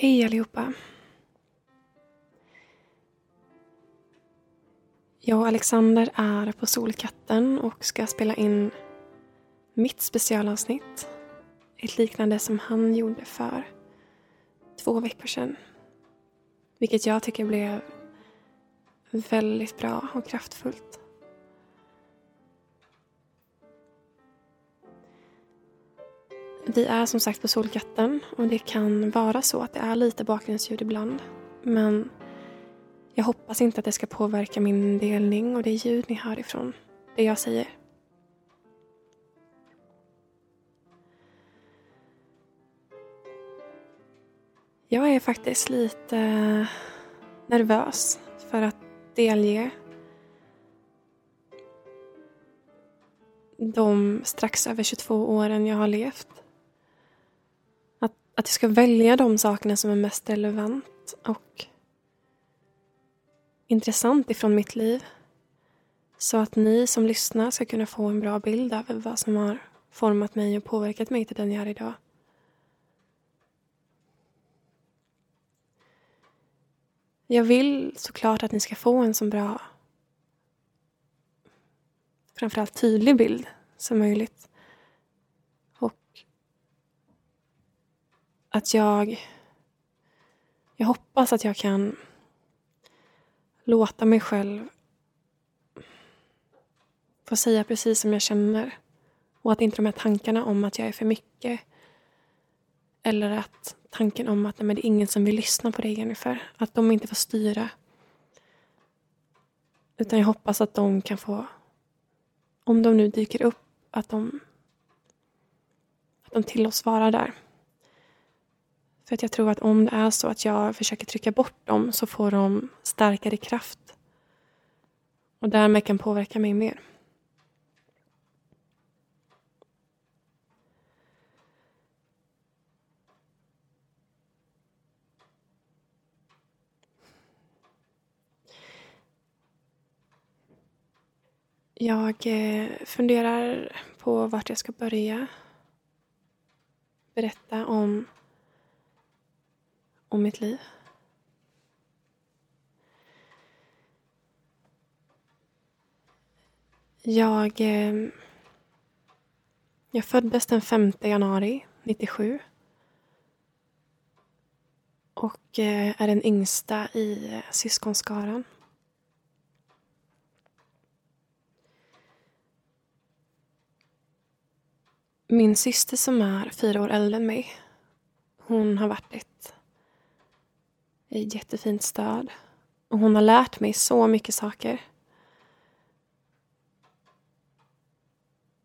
Hej allihopa! Jag och Alexander är på Solkatten och ska spela in mitt specialavsnitt. Ett liknande som han gjorde för två veckor sedan. Vilket jag tycker blev väldigt bra och kraftfullt. Vi är som sagt på Solkatten och det kan vara så att det är lite bakgrundsljud ibland. Men jag hoppas inte att det ska påverka min delning och det ljud ni hör ifrån det jag säger. Jag är faktiskt lite nervös för att delge de strax över 22 åren jag har levt. Att, jag ska välja de sakerna som är mest relevant och intressant ifrån mitt liv. Så att ni som lyssnar ska kunna få en bra bild av vad som har format mig och påverkat mig till den jag är idag. Jag vill såklart att ni ska få en så bra, framförallt tydlig bild som möjligt. Och att jag, jag hoppas att jag kan låta mig själv få säga precis som jag känner. Och att inte de här tankarna om att jag är för mycket eller att tanken om att nej, det är ingen som vill lyssna på dig Jennifer. Att de inte får styra. Utan jag hoppas att de kan få, om de nu dyker upp, att de, att de tillåts vara där. För att jag tror att om det är så att jag försöker trycka bort dem så får de starkare kraft. Och därmed kan påverka mig mer. Jag eh, funderar på vart jag ska börja berätta om, och mitt liv. Jag, eh, jag föddes den 5 januari 97 och eh, är den yngsta i eh, syskonskaran. Min syster som är fyra år äldre än mig, hon har varit ett, ett jättefint stöd. Och hon har lärt mig så mycket saker.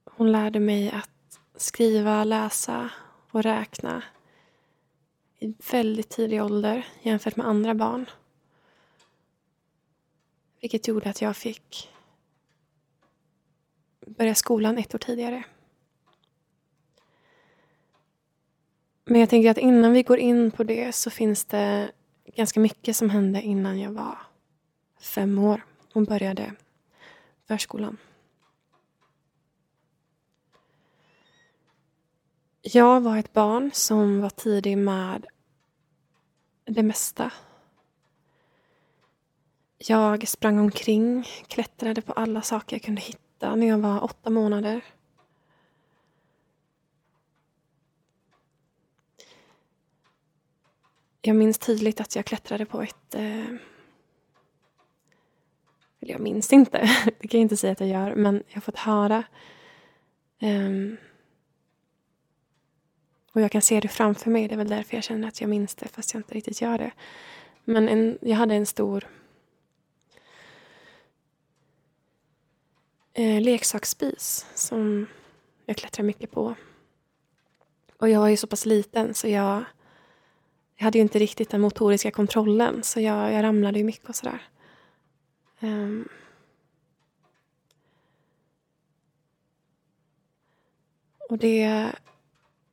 Hon lärde mig att skriva, läsa och räkna i väldigt tidig ålder jämfört med andra barn. Vilket gjorde att jag fick börja skolan ett år tidigare. Men jag tänker att innan vi går in på det så finns det ganska mycket som hände innan jag var fem år och började förskolan. Jag var ett barn som var tidig med det mesta. Jag sprang omkring, klättrade på alla saker jag kunde hitta när jag var åtta månader. Jag minns tydligt att jag klättrade på ett... Eh, eller jag minns inte, det kan jag inte säga att jag gör, men jag har fått höra. Eh, och jag kan se det framför mig, det är väl därför jag känner att jag minns det, fast jag inte riktigt gör det. Men en, jag hade en stor eh, leksaksspis som jag klättrar mycket på. Och jag är så pass liten så jag jag hade ju inte riktigt den motoriska kontrollen så jag, jag ramlade ju mycket och sådär. Um, och det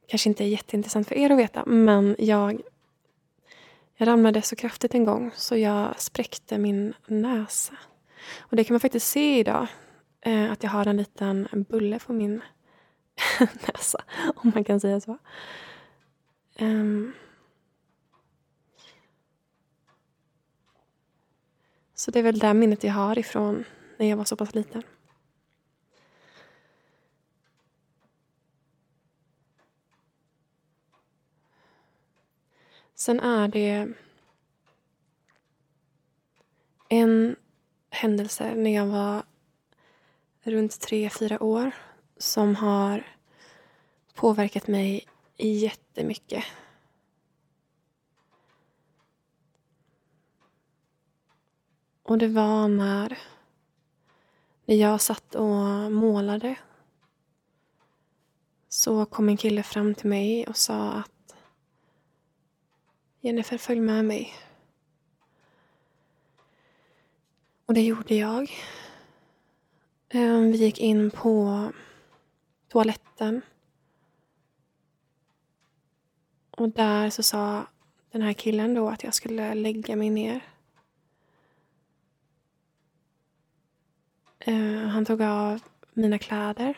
kanske inte är jätteintressant för er att veta men jag, jag ramlade så kraftigt en gång så jag spräckte min näsa. Och det kan man faktiskt se idag. Eh, att jag har en liten bulle på min näsa, om man kan säga så. Um, så det är väl det minnet jag har ifrån när jag var så pass liten. Sen är det en händelse när jag var runt tre, fyra år som har påverkat mig jättemycket. Och det var när, när jag satt och målade så kom en kille fram till mig och sa att Jennifer, följ med mig. Och det gjorde jag. Ehm, vi gick in på toaletten. Och där så sa den här killen då att jag skulle lägga mig ner. Ehm, han tog av mina kläder.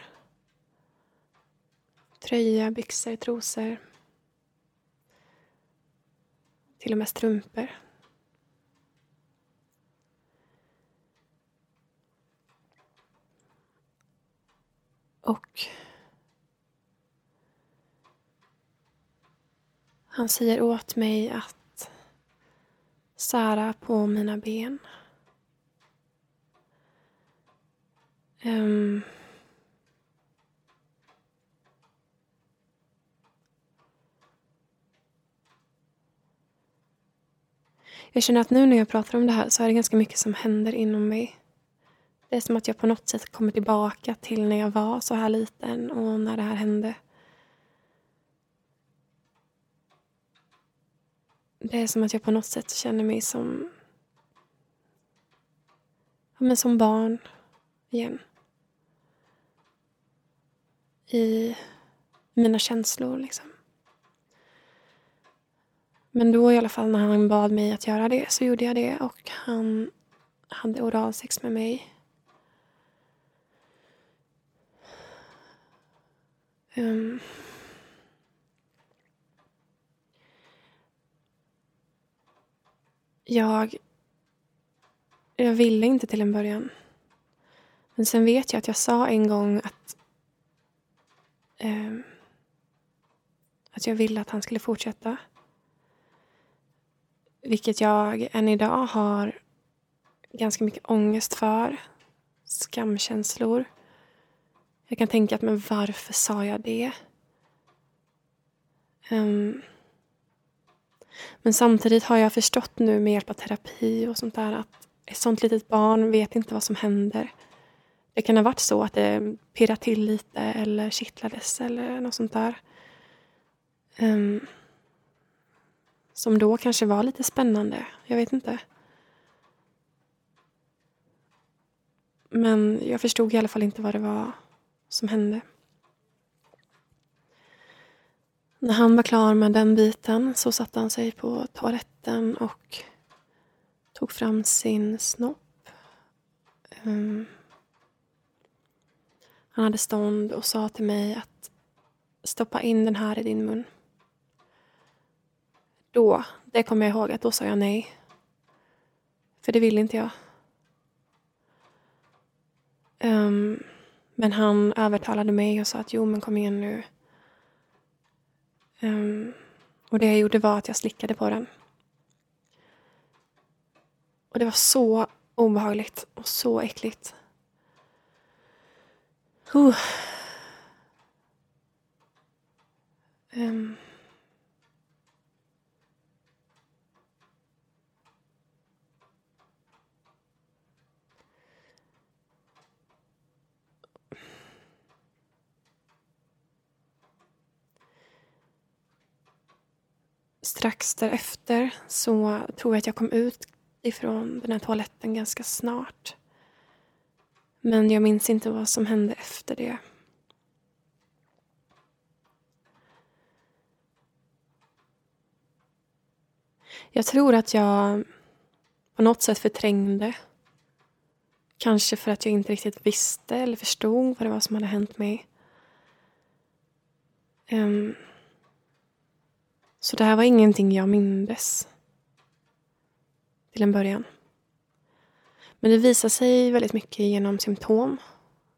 Tröja, byxor, trosor. Till och med strumpor. Och han säger åt mig att sära på mina ben. Um, jag känner att nu när jag pratar om det här så är det ganska mycket som händer inom mig. Det är som att jag på något sätt kommer tillbaka till när jag var så här liten och när det här hände. Det är som att jag på något sätt känner mig som ja, men som barn igen. I mina känslor liksom. Men då i alla fall när han bad mig att göra det så gjorde jag det och han hade oralsex med mig Um, jag, jag ville inte till en början. Men sen vet jag att jag sa en gång att eh, att jag ville att han skulle fortsätta. Vilket jag än idag har ganska mycket ångest för. Skamkänslor. Jag kan tänka att men varför sa jag det? Um, men samtidigt har jag förstått nu med hjälp av terapi och sånt där att ett sånt litet barn vet inte vad som händer. Det kan ha varit så att det pirrade till lite eller kittlades eller något sånt där. Um, som då kanske var lite spännande. Jag vet inte. Men jag förstod i alla fall inte vad det var som hände. När han var klar med den biten så satte han sig på toaletten och tog fram sin snopp. Um, han hade stånd och sa till mig att stoppa in den här i din mun. Då, det kommer jag ihåg att då sa jag nej. För det ville inte jag. Um, men han övertalade mig och sa att jo men kom igen nu. Um, och det jag gjorde var att jag slickade på den. Och det var så obehagligt och så äckligt. Uh. Um. strax därefter så tror jag att jag kom ut ifrån den här toaletten ganska snart. Men jag minns inte vad som hände efter det. Jag tror att jag på något sätt förträngde. Kanske för att jag inte riktigt visste eller förstod vad det var som hade hänt mig. Um, så det här var ingenting jag mindes. Till en början. Men det visade sig väldigt mycket genom symptom.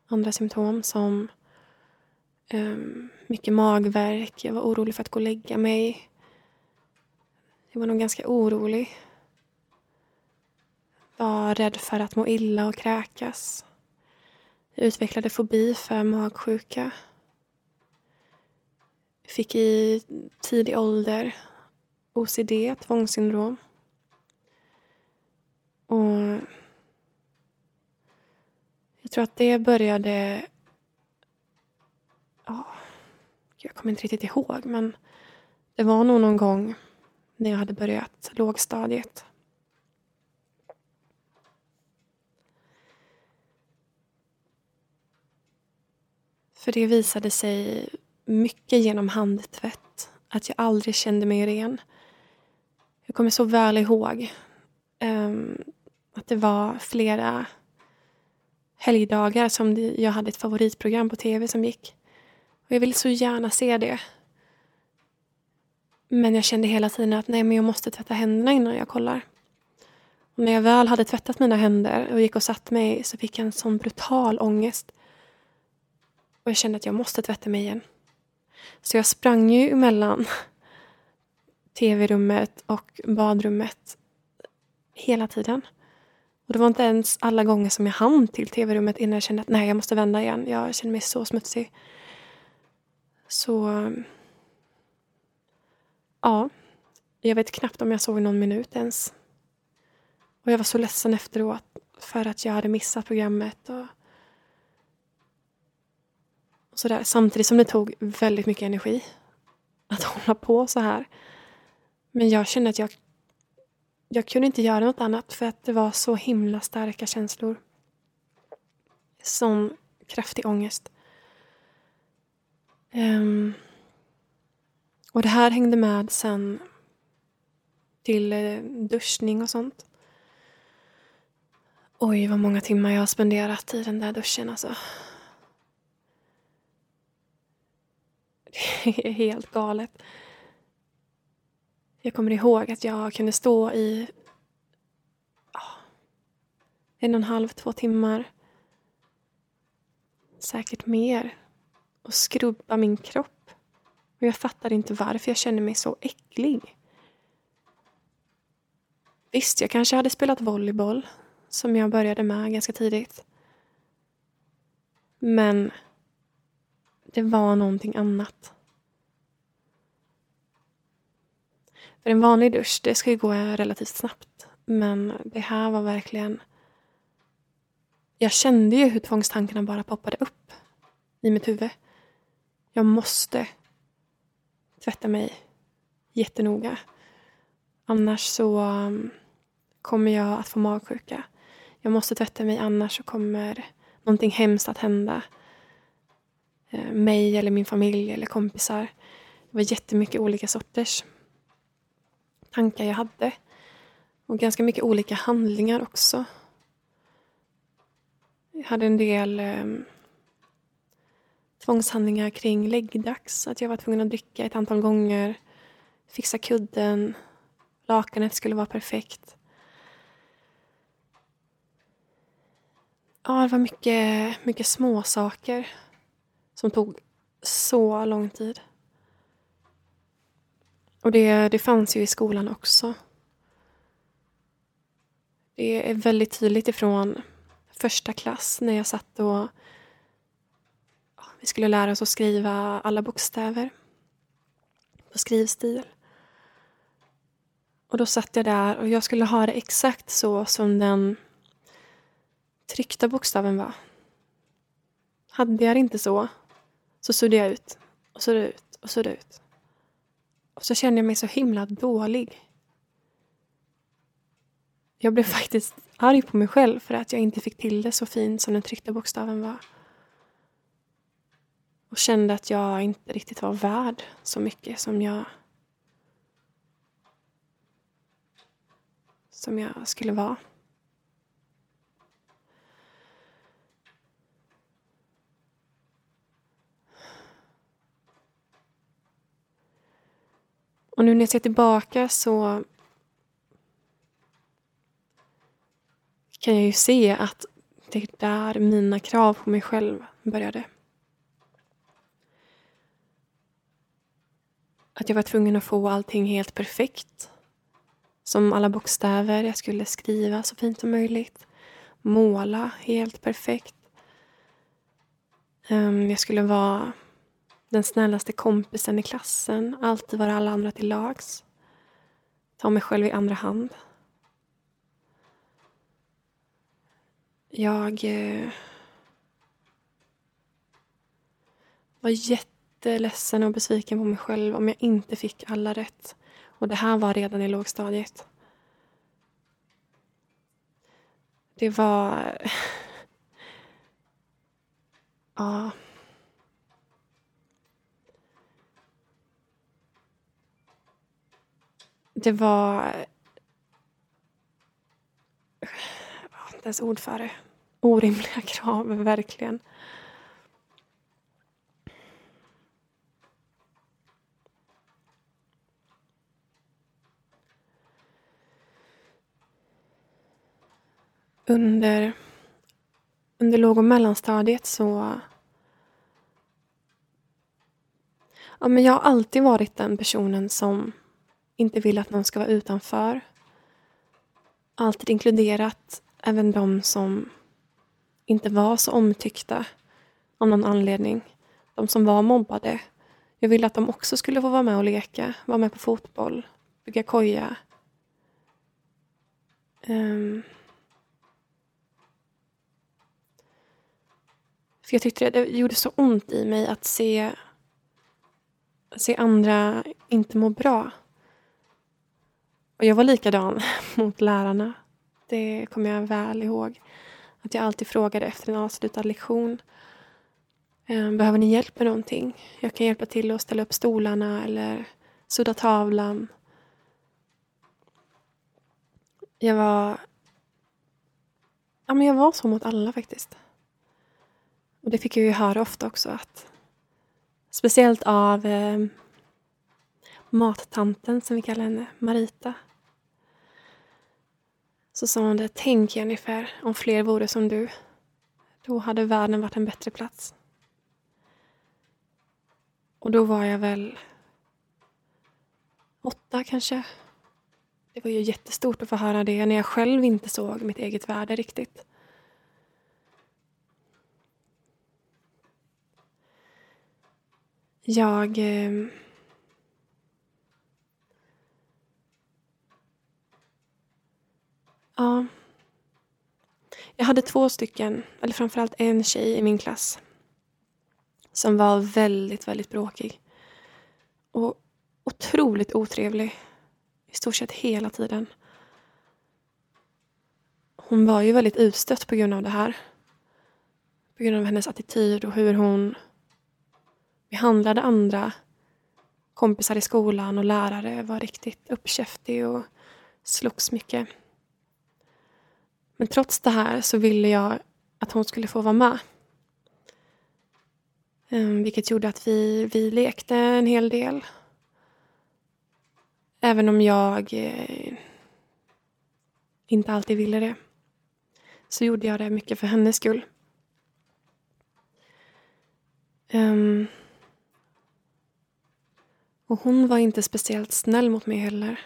Andra symptom som um, mycket magverk. Jag var orolig för att gå och lägga mig. Jag var nog ganska orolig. Var rädd för att må illa och kräkas. Jag utvecklade fobi för magsjuka. Fick i tidig ålder OCD, tvångssyndrom. Och jag tror att det började... Ja, jag kommer inte riktigt ihåg, men det var nog någon gång när jag hade börjat lågstadiet. För det visade sig mycket genom handtvätt. Att jag aldrig kände mig ren. Jag kommer så väl ihåg um, att det var flera helgdagar som jag hade ett favoritprogram på tv som gick. Och jag ville så gärna se det. Men jag kände hela tiden att nej, men jag måste tvätta händerna innan jag kollar. Och när jag väl hade tvättat mina händer och gick och satt mig så fick jag en sån brutal ångest. Och jag kände att jag måste tvätta mig igen. Så jag sprang ju mellan tv-rummet och badrummet hela tiden. Och det var inte ens alla gånger som jag hann till tv-rummet innan jag kände att nej, jag måste vända igen. Jag kände mig så smutsig. Så... Ja. Jag vet knappt om jag såg någon minut ens. Och jag var så ledsen efteråt för att jag hade missat programmet. Och sådär. Samtidigt som det tog väldigt mycket energi att hålla på så här. Men jag kände att jag, jag kunde inte göra något annat för att det var så himla starka känslor. Sån kraftig ångest. Um, och det här hängde med sen till eh, duschning och sånt. Oj, vad många timmar jag har spenderat i den där duschen alltså. Det är helt galet. Jag kommer ihåg att jag kunde stå i en och en halv, två timmar. Säkert mer. Och skrubba min kropp. Och jag fattade inte varför jag kände mig så äcklig. Visst, jag kanske hade spelat volleyboll, som jag började med ganska tidigt. Men det var någonting annat. För en vanlig dusch, det ska ju gå relativt snabbt. Men det här var verkligen... Jag kände ju hur tvångstankarna bara poppade upp i mitt huvud. Jag måste tvätta mig jättenoga. Annars så um, kommer jag att få magsjuka. Jag måste tvätta mig annars så kommer någonting hemskt att hända. Eh, mig eller min familj eller kompisar. Det var jättemycket olika sorters tankar jag hade. Och ganska mycket olika handlingar också. Jag hade en del eh, tvångshandlingar kring läggdags. Att jag var tvungen att dricka ett antal gånger. Fixa kudden. Lakanet skulle vara perfekt. Ja, det var mycket, mycket småsaker som tog så lång tid. Och det, det fanns ju i skolan också. Det är väldigt tydligt ifrån första klass när jag satt och vi skulle lära oss att skriva alla bokstäver på skrivstil. Och då satt jag där och jag skulle ha det exakt så som den tryckta bokstaven var. Hade jag det inte så, så suddade jag ut och suddade ut och suddade ut. Och så kände jag mig så himla dålig. Jag blev faktiskt arg på mig själv för att jag inte fick till det så fint som den tryckta bokstaven var. Och kände att jag inte riktigt var värd så mycket som jag som jag skulle vara. Och nu när jag ser tillbaka så kan jag ju se att det är där mina krav på mig själv började. Att jag var tvungen att få allting helt perfekt. Som alla bokstäver jag skulle skriva så fint som möjligt. Måla helt perfekt. Ehm, jag skulle vara den snällaste kompisen i klassen. Alltid vara alla andra till lags. Ta mig själv i andra hand. Jag eh, var jätteledsen och besviken på mig själv om jag inte fick alla rätt. Och det här var redan i lågstadiet. Det var... ja. Det var... Jag Inte ens ord för det. Orimliga krav, verkligen. under, under låg och mellanstadiet så... Ja, men jag har alltid varit den personen som inte vill att någon ska vara utanför. Alltid inkluderat även de som inte var så omtyckta av någon anledning. De som var mobbade. Jag ville att de också skulle få vara med och leka, vara med på fotboll, bygga koja. Um, För jag tyckte det gjorde så ont i mig att se, se andra inte må bra. Och jag var likadan mot lärarna. Det kommer jag väl ihåg. Att jag alltid frågade efter en avslutad lektion. Ehm, behöver ni hjälp med någonting? Jag kan hjälpa till att ställa upp stolarna eller sudda tavlan. Jag var... Ja, men jag var så mot alla faktiskt. Och det fick jag ju höra ofta också att speciellt av eh, mattanten som vi kallar henne, Marita. Så sa hon det, tänk Jennifer, om fler vore som du. Då hade världen varit en bättre plats. Och då var jag väl åtta kanske. Det var ju jättestort att få höra det när jag själv inte såg mitt eget värde riktigt. Jag... Eh, ja. Jag hade två stycken, eller framförallt en tjej i min klass som var väldigt, väldigt bråkig. Och otroligt otrevlig. I stort sett hela tiden. Hon var ju väldigt utstött på grund av det här. På grund av hennes attityd och hur hon behandlade andra kompisar i skolan och lärare var riktigt uppkäftig och slogs mycket. Men trots det här så ville jag att hon skulle få vara med. Ehm, vilket gjorde att vi, vi lekte en hel del. Även om jag eh, inte alltid ville det. Så gjorde jag det mycket för hennes skull. Um, och hon var inte speciellt snäll mot mig heller.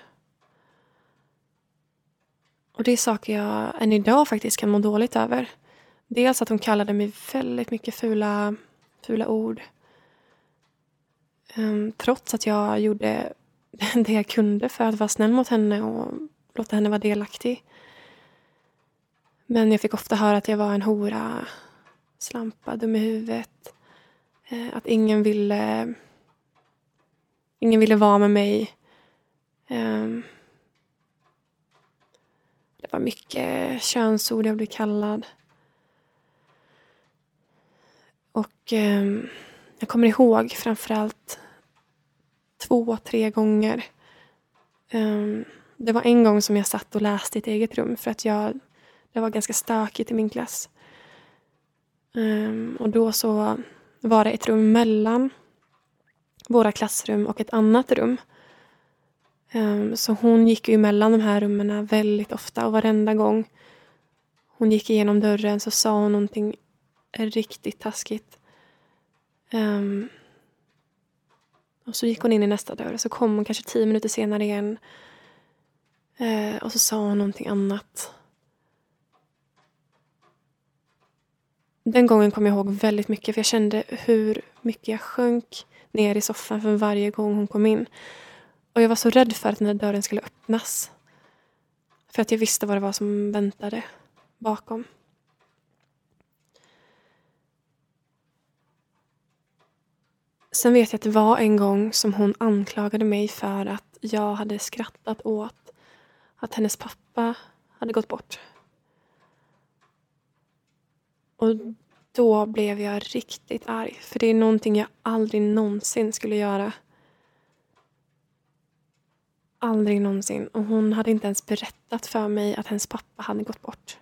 Och det är saker jag än idag faktiskt kan må dåligt över. Dels att hon kallade mig väldigt mycket fula, fula ord. Um, trots att jag gjorde det jag kunde för att vara snäll mot henne och låta henne vara delaktig. Men jag fick ofta höra att jag var en hora, slampa, dum i huvudet. Uh, att ingen ville Ingen ville vara med mig. Um, det var mycket könsord jag blev kallad. Och eh, jag kommer ihåg framförallt två, tre gånger. Um, det var en gång som jag satt och läste i ett eget rum för att jag, det var ganska stökigt i min klass. Um, och då så var det ett rum mellan våra klassrum och ett annat rum. Um, så hon gick ju mellan de här rummen väldigt ofta och varenda gång hon gick igenom dörren så sa hon någonting riktigt taskigt. Um, och så gick hon in i nästa dörr och så kom hon kanske tio minuter senare igen. Uh, och så sa hon någonting annat. Den gången kom jag ihåg väldigt mycket för jag kände hur mycket jag sjönk ner i soffan för varje gång hon kom in. Och jag var så rädd för att den där dörren skulle öppnas. För att jag visste vad det var som väntade bakom. Sen vet jag att det var en gång som hon anklagade mig för att jag hade skrattat åt att hennes pappa hade gått bort. Och då blev jag riktigt arg. För det är någonting jag aldrig någonsin skulle göra. Aldrig någonsin. Och hon hade inte ens berättat för mig att hennes pappa hade gått bort.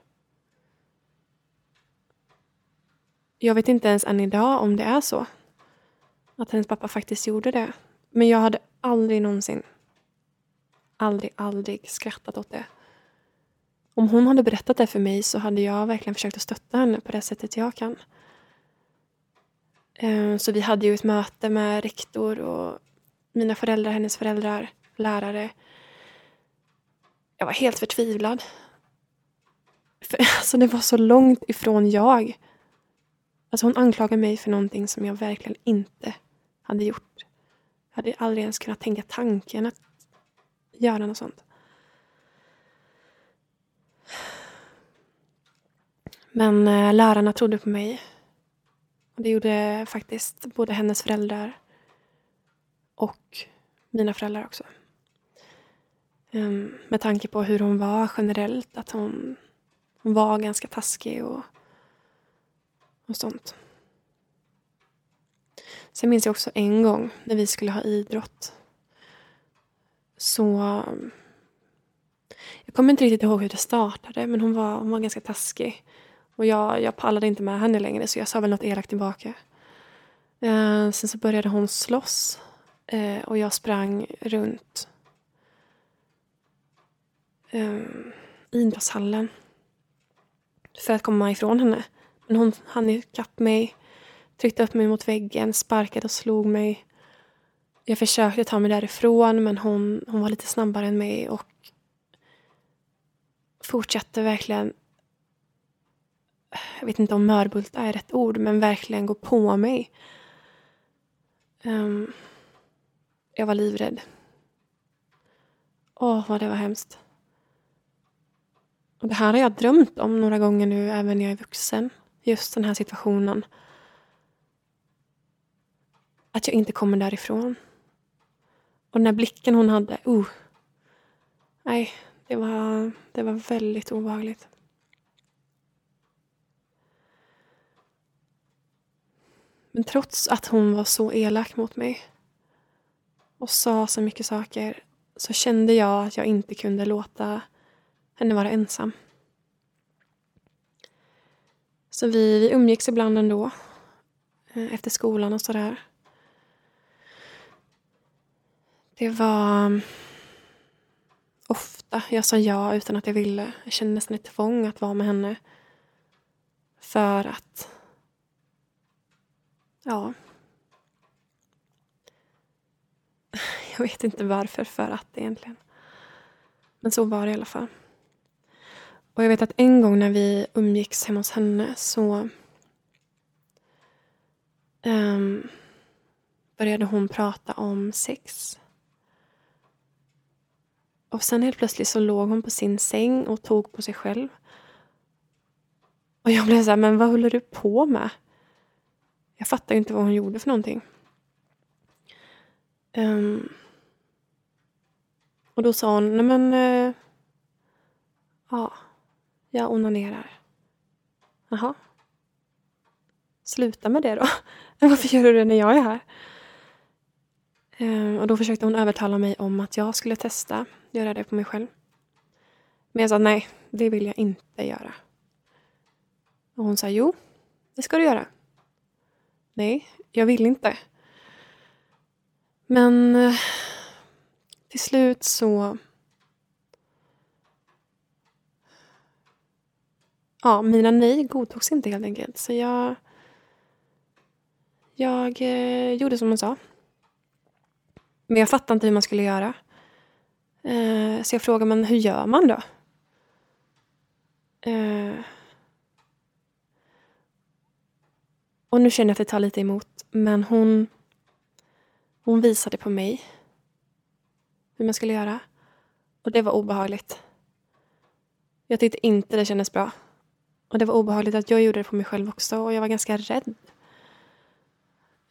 Jag vet inte ens än idag om det är så. Att hennes pappa faktiskt gjorde det. Men jag hade aldrig någonsin, aldrig, aldrig skrattat åt det. Om hon hade berättat det för mig så hade jag verkligen försökt att stötta henne på det sättet jag kan. Eh, så vi hade ju ett möte med rektor och mina föräldrar, hennes föräldrar, lärare. Jag var helt förtvivlad. För, alltså det var så långt ifrån jag. Alltså hon anklagade mig för någonting som jag verkligen inte hade gjort. Jag hade aldrig ens kunnat tänka tanken att göra något sånt. Men eh, lärarna trodde på mig. Och det gjorde faktiskt både hennes föräldrar och mina föräldrar också. Um, med tanke på hur hon var generellt, att hon, hon var ganska taskig och, och sånt. Sen minns jag också en gång när vi skulle ha idrott. Så... Jag kommer inte riktigt ihåg hur det startade, men hon var, hon var ganska taskig. Och jag, jag pallade inte med henne längre så jag sa väl något elakt tillbaka. Eh, sen så började hon slåss eh, och jag sprang runt eh, idrottshallen för att komma ifrån henne. Men hon hann ikapp mig, tryckte upp mig mot väggen, sparkade och slog mig. Jag försökte ta mig därifrån men hon, hon var lite snabbare än mig och fortsatte verkligen jag vet inte om mörbulta är rätt ord, men verkligen gå på mig. Um, jag var livrädd. Åh, vad det var hemskt. Och det här har jag drömt om några gånger nu, även när jag är vuxen. Just den här situationen. Att jag inte kommer därifrån. Och den här blicken hon hade, oh. Nej, det var, det var väldigt obehagligt. Men trots att hon var så elak mot mig och sa så mycket saker så kände jag att jag inte kunde låta henne vara ensam. Så vi, vi umgicks ibland ändå. Eh, efter skolan och sådär. Det var mm, ofta jag sa ja utan att jag ville. Jag kände nästan ett tvång att vara med henne. För att Ja. Jag vet inte varför, för att egentligen. Men så var det i alla fall. Och jag vet att en gång när vi umgicks hemma hos henne så um, började hon prata om sex. Och sen helt plötsligt så låg hon på sin säng och tog på sig själv. Och jag blev så här, men vad håller du på med? Jag fattar ju inte vad hon gjorde för någonting. Um, och då sa hon, nej men... Uh, ja, jag onanerar. Jaha. Sluta med det då. Varför gör du det när jag är här? Eh, och då försökte hon övertala mig om att jag skulle testa göra det på mig själv. Men jag sa nej, det vill jag inte göra. Och hon sa jo, det ska du göra. Nej, jag vill inte. Men eh, till slut så... Ja, mina nej godtogs inte helt enkelt. Så jag... Jag eh, gjorde som hon sa. Men jag fattade inte hur man skulle göra. Eh, så jag frågade, men hur gör man då? Eh, och nu känner jag att det tar lite emot. Men hon, hon visade på mig hur man skulle göra. Och det var obehagligt. Jag tyckte inte det kändes bra. Och det var obehagligt att jag gjorde det på mig själv också och jag var ganska rädd.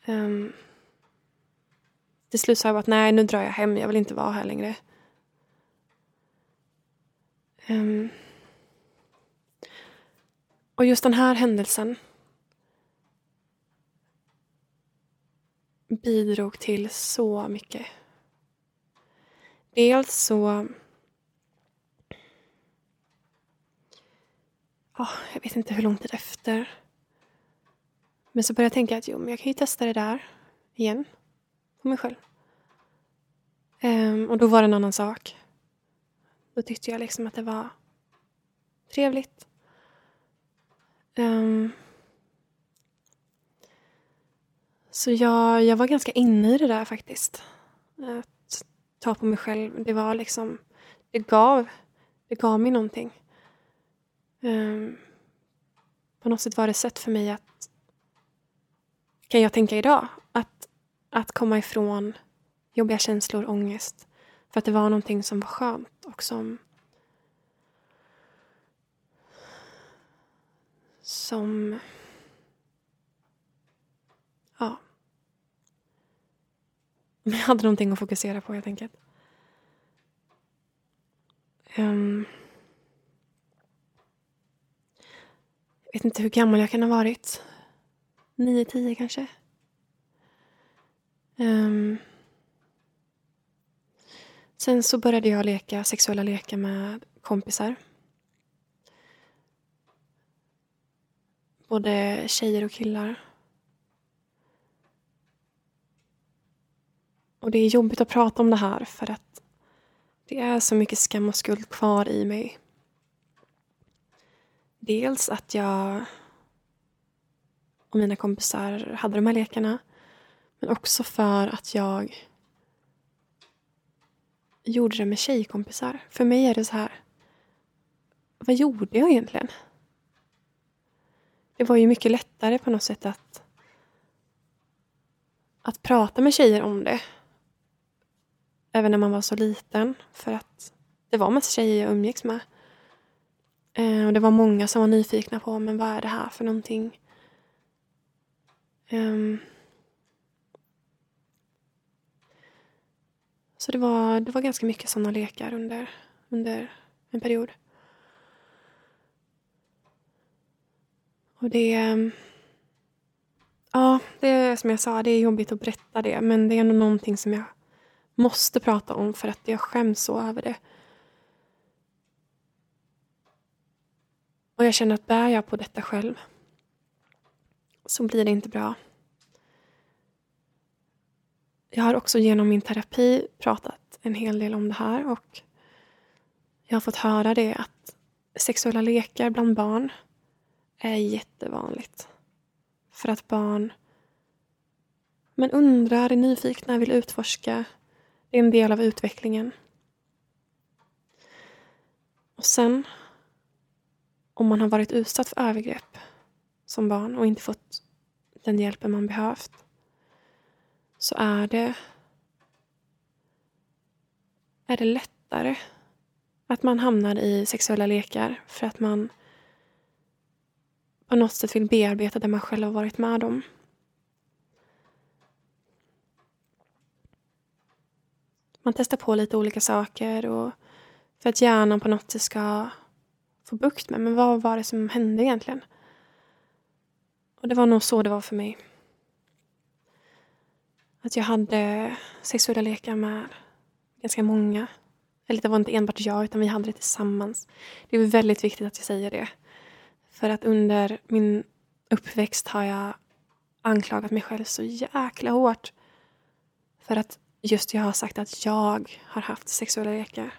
Um, till slut sa jag bara att nej, nu drar jag hem. Jag vill inte vara här längre. Um, och just den här händelsen bidrog till så mycket. Dels så... Oh, jag vet inte hur lång tid efter. Men så började jag tänka att jo, men jag kan ju testa det där igen. På mig själv. Um, och då var det en annan sak. Då tyckte jag liksom att det var trevligt. Um, så jag, jag var ganska inne i det där faktiskt. Att ta på mig själv. Det var liksom, det gav, det gav mig någonting. Um, på något sätt var det ett sätt för mig att, kan jag tänka idag, att, att komma ifrån jobbiga känslor, ångest. För att det var någonting som var skönt och som som ja jag hade någonting att fokusera på helt enkelt. Um, vet inte hur gammal jag kan ha varit. Nio, tio kanske. Um, sen så började jag leka sexuella lekar med kompisar. Både tjejer och killar. Och det är jobbigt att prata om det här för att det är så mycket skam och skuld kvar i mig. Dels att jag och mina kompisar hade de här lekarna. Men också för att jag gjorde det med tjejkompisar. För mig är det så här. Vad gjorde jag egentligen? Det var ju mycket lättare på något sätt att att prata med tjejer om det. Även när man var så liten. För att det var massa tjejer jag umgicks med. Eh, och det var många som var nyfikna på men vad är det här för någonting. Um, så det var, det var ganska mycket sådana lekar under, under en period. Och det... Ehm, ja, det är som jag sa, det är jobbigt att berätta det. Men det är ändå någonting som jag måste prata om för att jag skäms så över det. Och jag känner att bär jag på detta själv så blir det inte bra. Jag har också genom min terapi pratat en hel del om det här och jag har fått höra det att sexuella lekar bland barn är jättevanligt. För att barn men undrar, är nyfikna, vill utforska. Det är en del av utvecklingen. Och sen, om man har varit utsatt för övergrepp som barn och inte fått den hjälpen man behövt så är det är det lättare att man hamnar i sexuella lekar för att man på något sätt vill bearbeta det man själv har varit med om. Man testar på lite olika saker och för att hjärnan på något sätt ska få bukt med. Men vad var det som hände egentligen? Och det var nog så det var för mig. Att jag hade sexuella lekar med ganska många. Eller det var inte enbart jag, utan vi hade det tillsammans. Det är väldigt viktigt att jag säger det. För att under min uppväxt har jag anklagat mig själv så jäkla hårt. För att just jag har sagt att jag har haft sexuella lekar.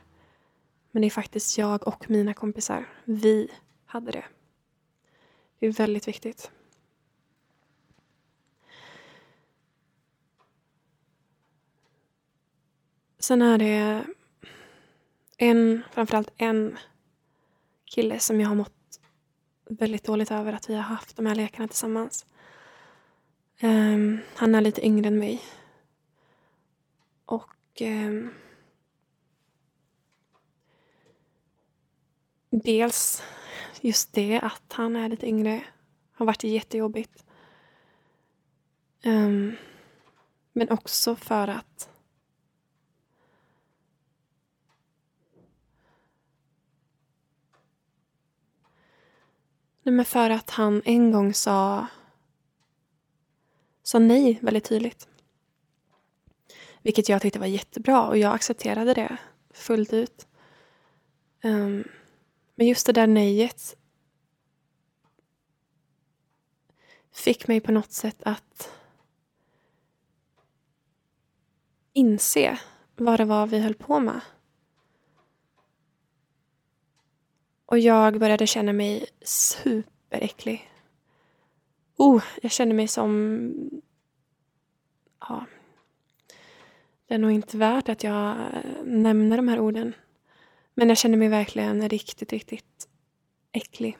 Men det är faktiskt jag och mina kompisar. Vi hade det. Det är väldigt viktigt. Sen är det en, framförallt en kille som jag har mått väldigt dåligt över att vi har haft de här lekarna tillsammans. Um, han är lite yngre än mig. Och um, dels just det att han är lite yngre har varit jättejobbigt. Um, men också för att Nej, men för att han en gång sa, sa nej väldigt tydligt. Vilket jag tyckte var jättebra och jag accepterade det fullt ut. Um, men just det där nejet fick mig på något sätt att inse vad det var vi höll på med. Och jag började känna mig superäcklig. Oh, jag kände mig som... Ja. Det är nog inte värt att jag nämner de här orden. Men jag kände mig verkligen riktigt, riktigt äcklig.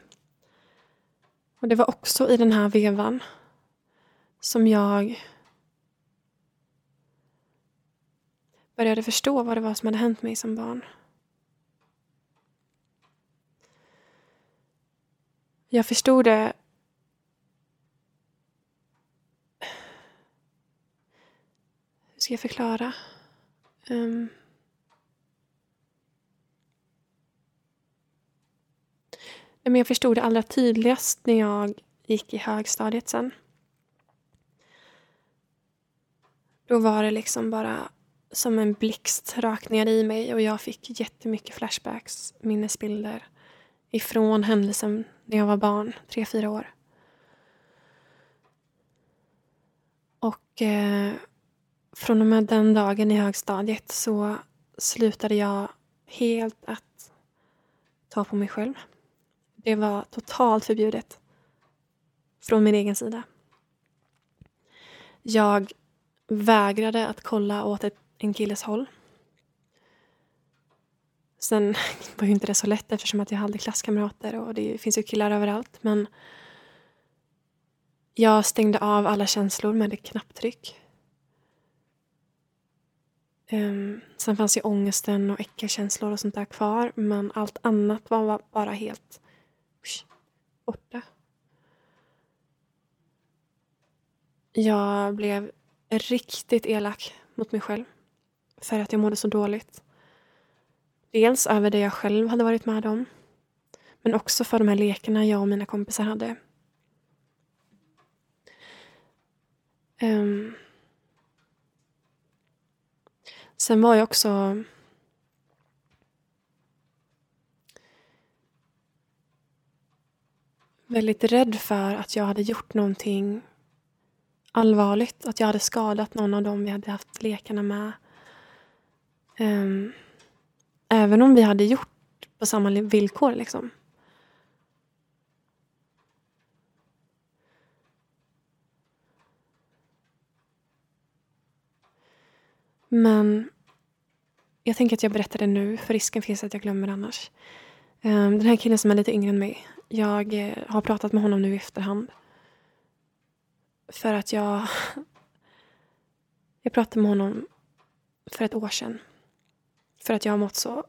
Och det var också i den här vevan som jag började förstå vad det var som hade hänt mig som barn. Jag förstod det Hur ska jag förklara? Um... Men jag förstod det allra tydligast när jag gick i högstadiet sen. Då var det liksom bara som en blixt rakt ner i mig och jag fick jättemycket flashbacks, minnesbilder ifrån händelsen när jag var barn, tre, fyra år. Och eh, från och med den dagen i högstadiet så slutade jag helt att ta på mig själv. Det var totalt förbjudet från min egen sida. Jag vägrade att kolla åt ett, en killes håll. Sen var ju inte det så lätt eftersom att jag hade klasskamrater och det finns ju killar överallt. Men jag stängde av alla känslor med ett knapptryck. Um, sen fanns ju ångesten och äckelkänslor och sånt där kvar. Men allt annat var bara helt borta. Jag blev riktigt elak mot mig själv. För att jag mådde så dåligt. Dels över det jag själv hade varit med om. Men också för de här lekarna jag och mina kompisar hade. Um, sen var jag också väldigt rädd för att jag hade gjort någonting allvarligt. Att jag hade skadat någon av dem vi hade haft lekarna med. Um, Även om vi hade gjort på samma villkor liksom. Men jag tänker att jag berättar det nu, för risken finns att jag glömmer annars. Um, den här killen som är lite yngre än mig, jag eh, har pratat med honom nu i efterhand. För att jag... Jag pratade med honom för ett år sedan. För att jag har mått så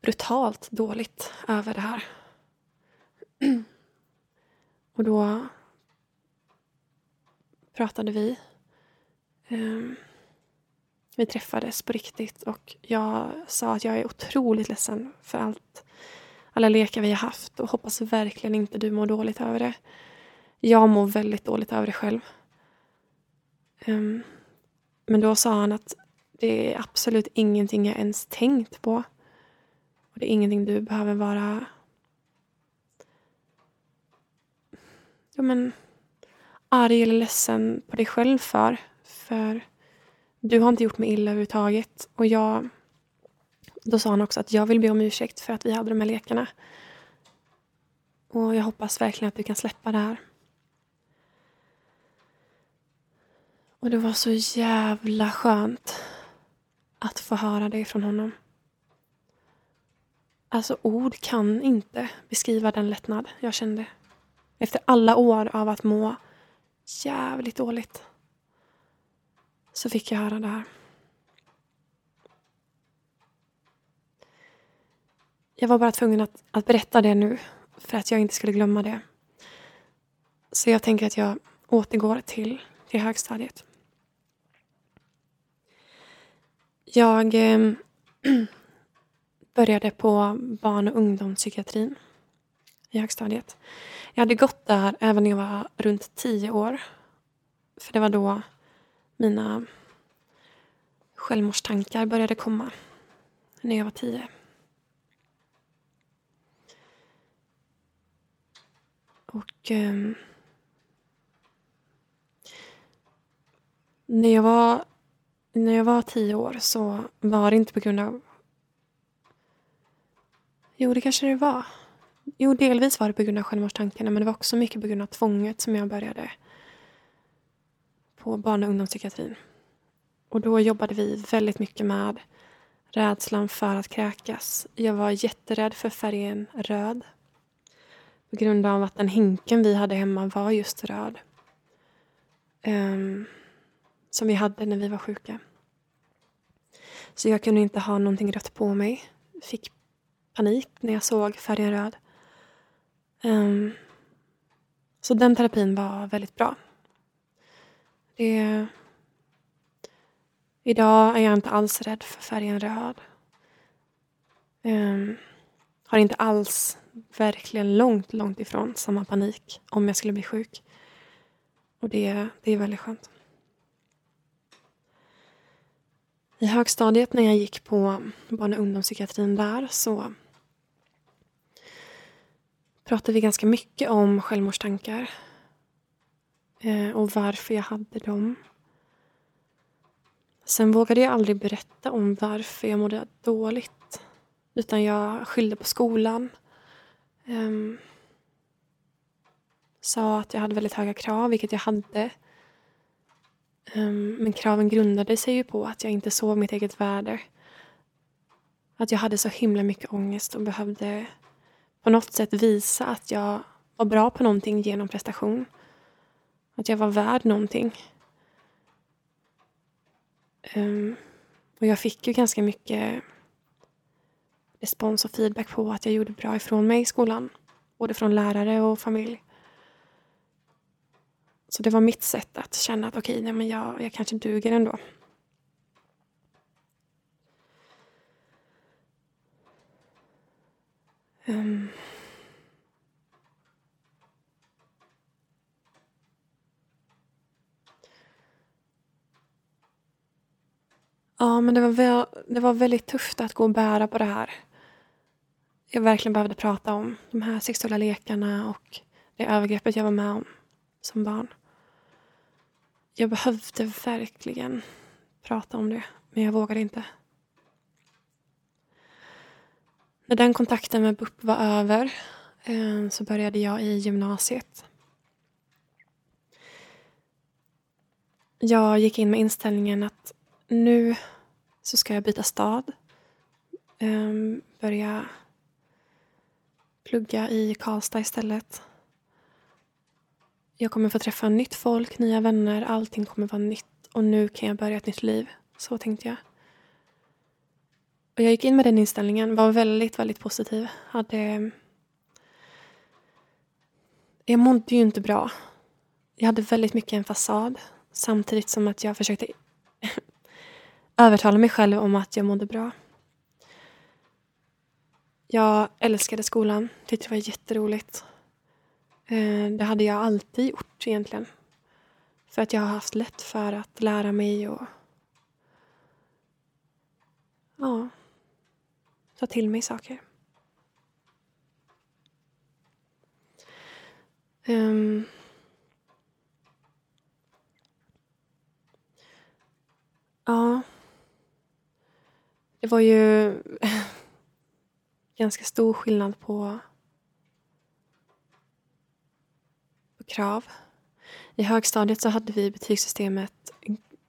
brutalt dåligt över det här. Och då pratade vi. Ehm, vi träffades på riktigt och jag sa att jag är otroligt ledsen för allt, alla lekar vi har haft och hoppas verkligen inte du mår dåligt över det. Jag mår väldigt dåligt över det själv. Um, men då sa han att det är absolut ingenting jag ens tänkt på. Och det är ingenting du behöver vara ja, men, arg eller ledsen på dig själv för. För du har inte gjort mig illa överhuvudtaget. Och jag, då sa han också att jag vill be om ursäkt för att vi hade de här lekarna. Och jag hoppas verkligen att du kan släppa det här. Och det var så jävla skönt att få höra det från honom. Alltså ord kan inte beskriva den lättnad jag kände. Efter alla år av att må jävligt dåligt så fick jag höra det här. Jag var bara tvungen att, att berätta det nu för att jag inte skulle glömma det. Så jag tänker att jag återgår till, till högstadiet. Jag eh, började på barn och ungdomspsykiatrin i högstadiet. Jag hade gått där även när jag var runt tio år. För det var då mina självmordstankar började komma. När jag var tio. Och eh, när, jag var, när jag var tio år så var det inte på grund av... Jo, det kanske det var. Jo, delvis var det på grund av självmordstankarna men det var också mycket på grund av tvånget som jag började på barn och ungdomspsykiatrin. Och då jobbade vi väldigt mycket med rädslan för att kräkas. Jag var jätterädd för färgen röd. På grund av att den hinken vi hade hemma var just röd. Um, som vi hade när vi var sjuka. Så jag kunde inte ha någonting rött på mig. Fick panik när jag såg färgen röd. Um, så den terapin var väldigt bra. Det... Idag är jag inte alls rädd för färgen röd. Um, har inte alls, verkligen långt, långt ifrån samma panik om jag skulle bli sjuk. Och det, det är väldigt skönt. I högstadiet när jag gick på barn och ungdomspsykiatrin där så pratade vi ganska mycket om självmordstankar. Eh, och varför jag hade dem. Sen vågade jag aldrig berätta om varför jag mådde dåligt. Utan jag skyllde på skolan. Um, sa att jag hade väldigt höga krav, vilket jag hade. Um, men kraven grundade sig ju på att jag inte såg mitt eget värde. Att jag hade så himla mycket ångest och behövde på något sätt visa att jag var bra på någonting genom prestation. Att jag var värd någonting. Um, och jag fick ju ganska mycket respons och feedback på att jag gjorde bra ifrån mig i skolan. Både från lärare och familj. Så det var mitt sätt att känna att okej, okay, jag, jag kanske duger ändå. Um. Ja, men det var, väl, det var väldigt tufft att gå och bära på det här. Jag verkligen behövde prata om de här sexuella lekarna och det övergreppet jag var med om som barn. Jag behövde verkligen prata om det, men jag vågade inte. När den kontakten med BUP var över eh, så började jag i gymnasiet. Jag gick in med inställningen att nu så ska jag byta stad. Eh, börja plugga i Karlstad istället. Jag kommer få träffa nytt folk, nya vänner, allting kommer vara nytt och nu kan jag börja ett nytt liv. Så tänkte jag. Och jag gick in med den inställningen, var väldigt, väldigt positiv. Hade... Jag mådde ju inte bra. Jag hade väldigt mycket en fasad. Samtidigt som att jag försökte övertala mig själv om att jag mådde bra. Jag älskade skolan, tyckte det var jätteroligt. Eh, det hade jag alltid gjort egentligen. För att jag har haft lätt för att lära mig och ja, ta till mig saker. Um, ja. Det var ju ganska stor skillnad på, på krav. I högstadiet så hade vi betygssystemet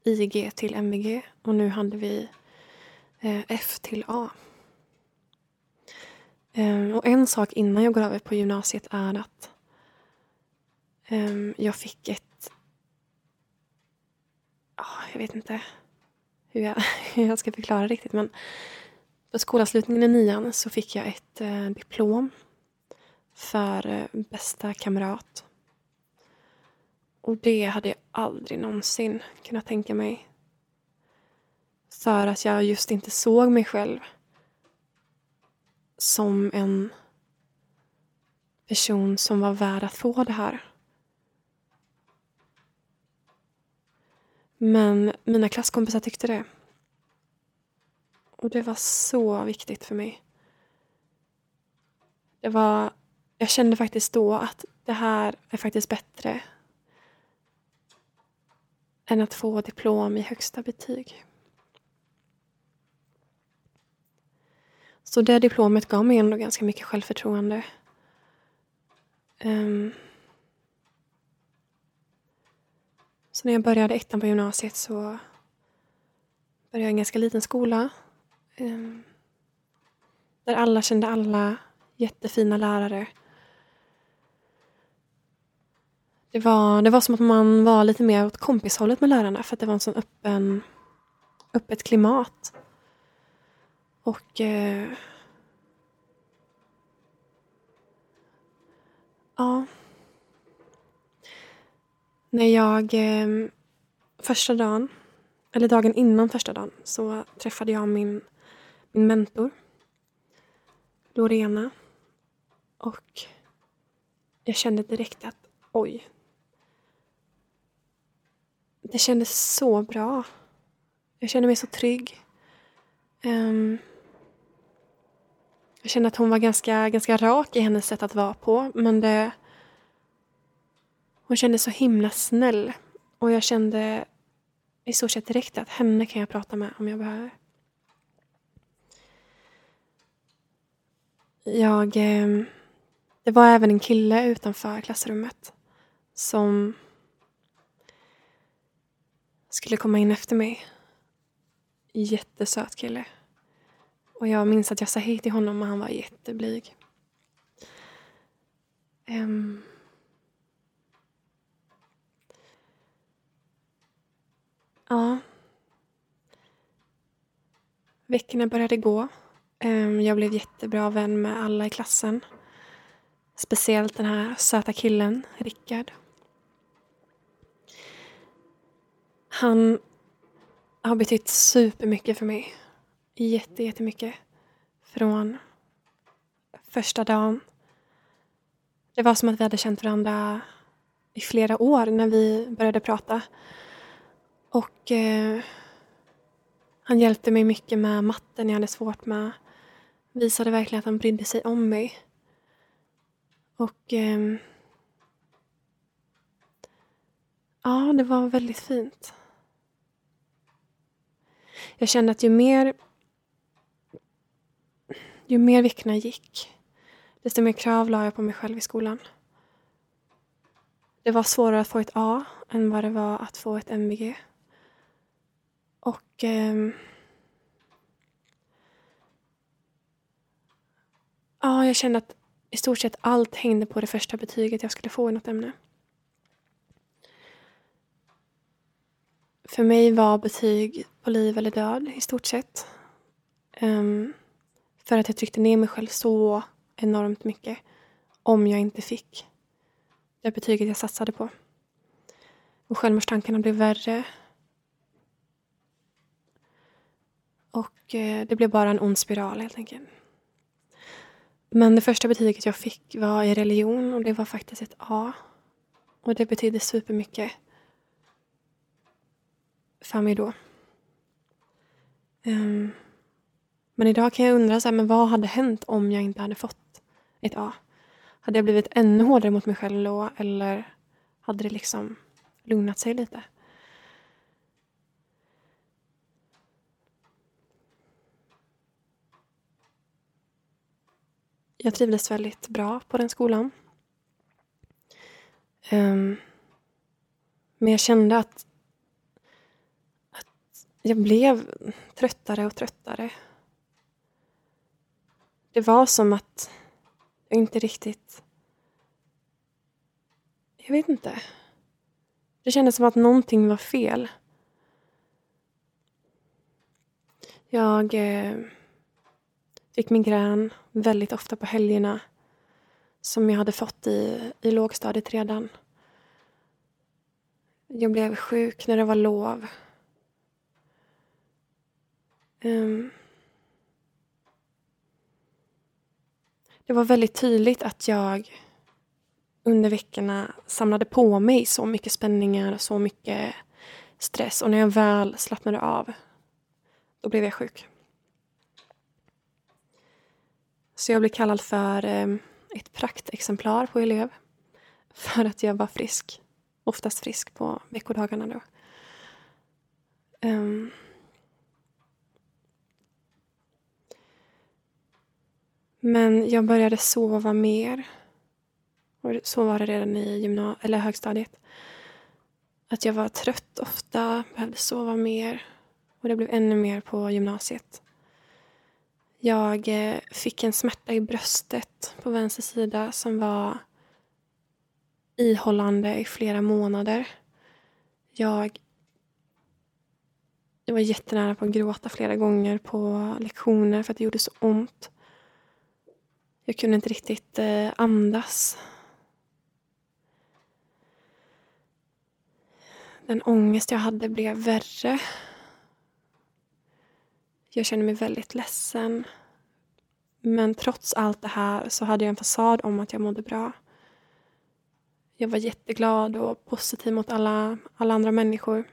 IG till MVG och nu hade vi eh, F till A. Ehm, och en sak innan jag går över på gymnasiet är att ehm, jag fick ett... Ah, jag vet inte hur jag, hur jag ska förklara riktigt men på skolavslutningen i nian så fick jag ett eh, diplom för eh, bästa kamrat. Och det hade jag aldrig någonsin kunnat tänka mig. För att jag just inte såg mig själv som en person som var värd att få det här. Men mina klasskompisar tyckte det. Och det var så viktigt för mig. Det var, jag kände faktiskt då att det här är faktiskt bättre än att få diplom i högsta betyg. Så det diplomet gav mig ändå ganska mycket självförtroende. Um, så när jag började ettan på gymnasiet så började jag i en ganska liten skola Um, där alla kände alla, jättefina lärare. Det var, det var som att man var lite mer åt kompishållet med lärarna för att det var en sån öppen, öppet klimat. Och eh, ja. När jag eh, första dagen, eller dagen innan första dagen, så träffade jag min min mentor Lorena. Och jag kände direkt att oj. Det kändes så bra. Jag kände mig så trygg. Um, jag kände att hon var ganska, ganska rak i hennes sätt att vara på. Men det... Hon kändes så himla snäll. Och jag kände i stort sett direkt att henne kan jag prata med om jag behöver. Jag... Eh, det var även en kille utanför klassrummet som skulle komma in efter mig. Jättesöt kille. Och jag minns att jag sa hej till honom och han var jätteblyg. Um, ja. Veckorna började gå Ehm, jag blev jättebra vän med alla i klassen. Speciellt den här söta killen, Rickard. Han har betytt supermycket för mig. Jätte, jättemycket. Från första dagen. Det var som att vi hade känt varandra i flera år när vi började prata. Och eh, han hjälpte mig mycket med matten jag hade svårt med visade verkligen att han brydde sig om mig. Och eh, ja, det var väldigt fint. Jag kände att ju mer ju mer veckorna gick, desto mer krav la jag på mig själv i skolan. Det var svårare att få ett A än vad det var att få ett MVG. Och eh, Ja, jag kände att i stort sett allt hängde på det första betyget jag skulle få i något ämne. För mig var betyg på liv eller död i stort sett. Um, för att jag tryckte ner mig själv så enormt mycket om jag inte fick det betyget jag satsade på. Och självmordstankarna blev värre. Och eh, det blev bara en ond spiral helt enkelt. Men det första betyget jag fick var i religion och det var faktiskt ett A. Och det betydde supermycket för mig då. Um, men idag kan jag undra, så här, men vad hade hänt om jag inte hade fått ett A? Hade jag blivit ännu hårdare mot mig själv då eller hade det liksom lugnat sig lite? Jag trivdes väldigt bra på den skolan. Um, men jag kände att, att jag blev tröttare och tröttare. Det var som att jag inte riktigt... Jag vet inte. Det kändes som att någonting var fel. Jag eh, fick migrän väldigt ofta på helgerna som jag hade fått i, i lågstadiet redan. Jag blev sjuk när det var lov. Um, det var väldigt tydligt att jag under veckorna samlade på mig så mycket spänningar och så mycket stress. Och när jag väl slappnade av, då blev jag sjuk. Så jag blev kallad för eh, ett praktexemplar på elev. För att jag var frisk. Oftast frisk på veckodagarna då. Um. Men jag började sova mer. Och så var det redan i gymna- eller högstadiet. Att jag var trött ofta, behövde sova mer. Och det blev ännu mer på gymnasiet. Jag eh, fick en smärta i bröstet på vänster sida som var ihållande i flera månader. Jag, jag var jättenära på att gråta flera gånger på lektioner för att det gjorde så ont. Jag kunde inte riktigt eh, andas. Den ångest jag hade blev värre. Jag kände mig väldigt ledsen. Men trots allt det här så hade jag en fasad om att jag mådde bra. Jag var jätteglad och positiv mot alla, alla andra människor.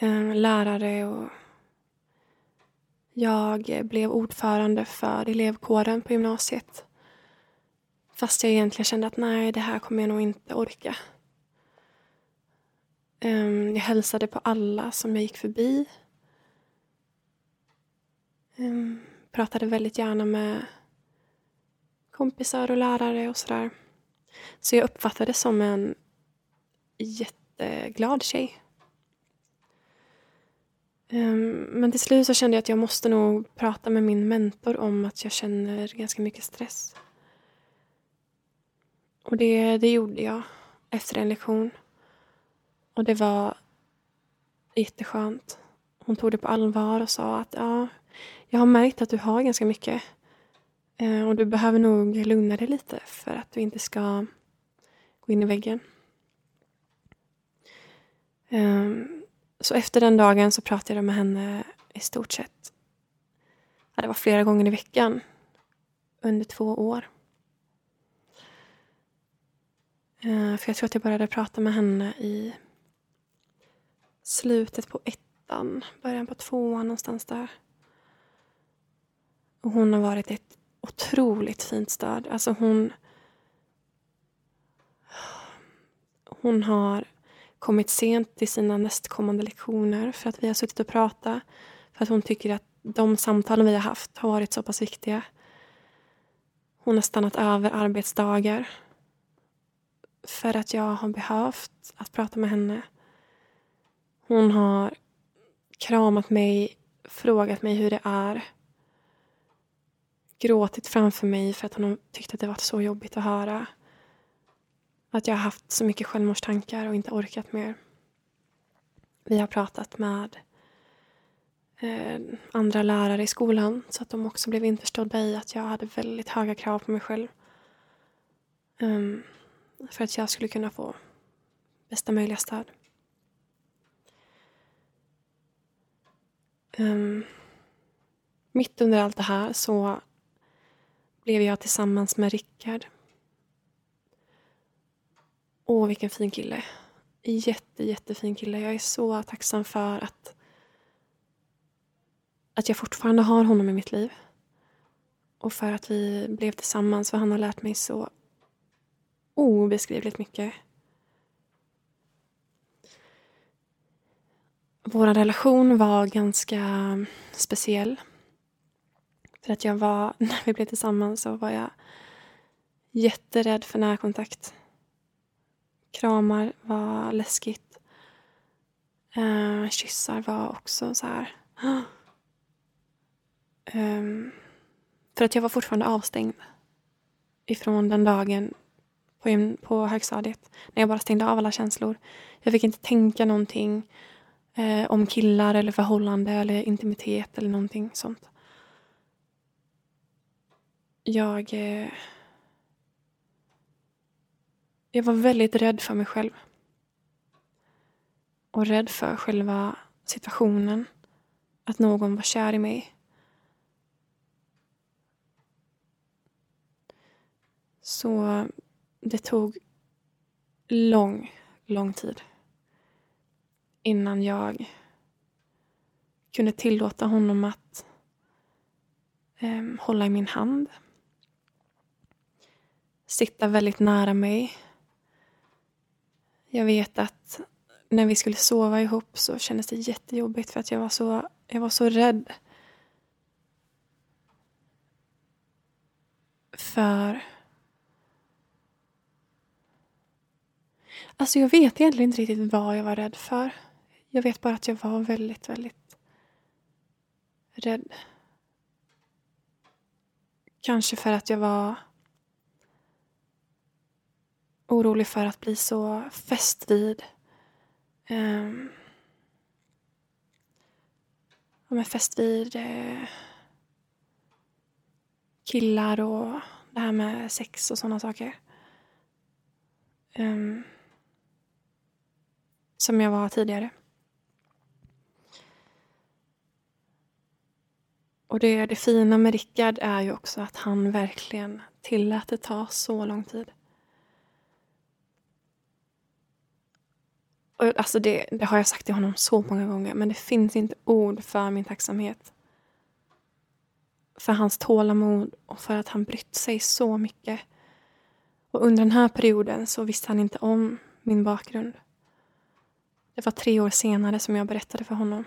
Ehm, lärare och jag blev ordförande för elevkåren på gymnasiet. Fast jag egentligen kände att nej, det här kommer jag nog inte orka. Ehm, jag hälsade på alla som jag gick förbi. Um, pratade väldigt gärna med kompisar och lärare och sådär. Så jag uppfattades som en jätteglad tjej. Um, men till slut så kände jag att jag måste nog prata med min mentor om att jag känner ganska mycket stress. Och det, det gjorde jag efter en lektion. Och det var jätteskönt. Hon tog det på allvar och sa att ja, jag har märkt att du har ganska mycket. Eh, och du behöver nog lugna dig lite för att du inte ska gå in i väggen. Ehm, så efter den dagen så pratade jag med henne i stort sett. det var flera gånger i veckan under två år. Eh, för jag tror att jag började prata med henne i slutet på ettan, början på tvåan någonstans där. Och hon har varit ett otroligt fint stöd. Alltså hon... Hon har kommit sent till sina nästkommande lektioner för att vi har suttit och pratat. För att hon tycker att de samtalen vi har haft har varit så pass viktiga. Hon har stannat över arbetsdagar för att jag har behövt att prata med henne. Hon har kramat mig, frågat mig hur det är gråtit framför mig för att hon tyckte att det var så jobbigt att höra. Att jag har haft så mycket självmordstankar och inte orkat mer. Vi har pratat med eh, andra lärare i skolan så att de också blev införstådda i att jag hade väldigt höga krav på mig själv. Um, för att jag skulle kunna få bästa möjliga stöd. Um, mitt under allt det här så blev jag tillsammans med Rickard. Åh, vilken fin kille. Jätte, jättefin kille. Jag är så tacksam för att, att jag fortfarande har honom i mitt liv. Och för att vi blev tillsammans, för han har lärt mig så obeskrivligt mycket. Vår relation var ganska speciell. För att jag var, när vi blev tillsammans så var jag jätterädd för närkontakt. Kramar var läskigt. Uh, kyssar var också så här. Um, för att jag var fortfarande avstängd ifrån den dagen på, på högstadiet. När jag bara stängde av alla känslor. Jag fick inte tänka någonting eh, om killar eller förhållande eller intimitet eller någonting sånt. Jag... Eh, jag var väldigt rädd för mig själv. Och rädd för själva situationen. Att någon var kär i mig. Så det tog lång, lång tid innan jag kunde tillåta honom att eh, hålla i min hand. Sitta väldigt nära mig. Jag vet att när vi skulle sova ihop så kändes det jättejobbigt för att jag var så, jag var så rädd. För Alltså jag vet egentligen inte riktigt vad jag var rädd för. Jag vet bara att jag var väldigt, väldigt rädd. Kanske för att jag var orolig för att bli så fäst vid um, fäst vid uh, killar och det här med sex och sådana saker. Um, som jag var tidigare. Och det, det fina med Rickard är ju också att han verkligen tillät det ta så lång tid. Och alltså det, det har jag sagt till honom så många gånger men det finns inte ord för min tacksamhet. För hans tålamod och för att han brytt sig så mycket. Och under den här perioden så visste han inte om min bakgrund. Det var tre år senare som jag berättade för honom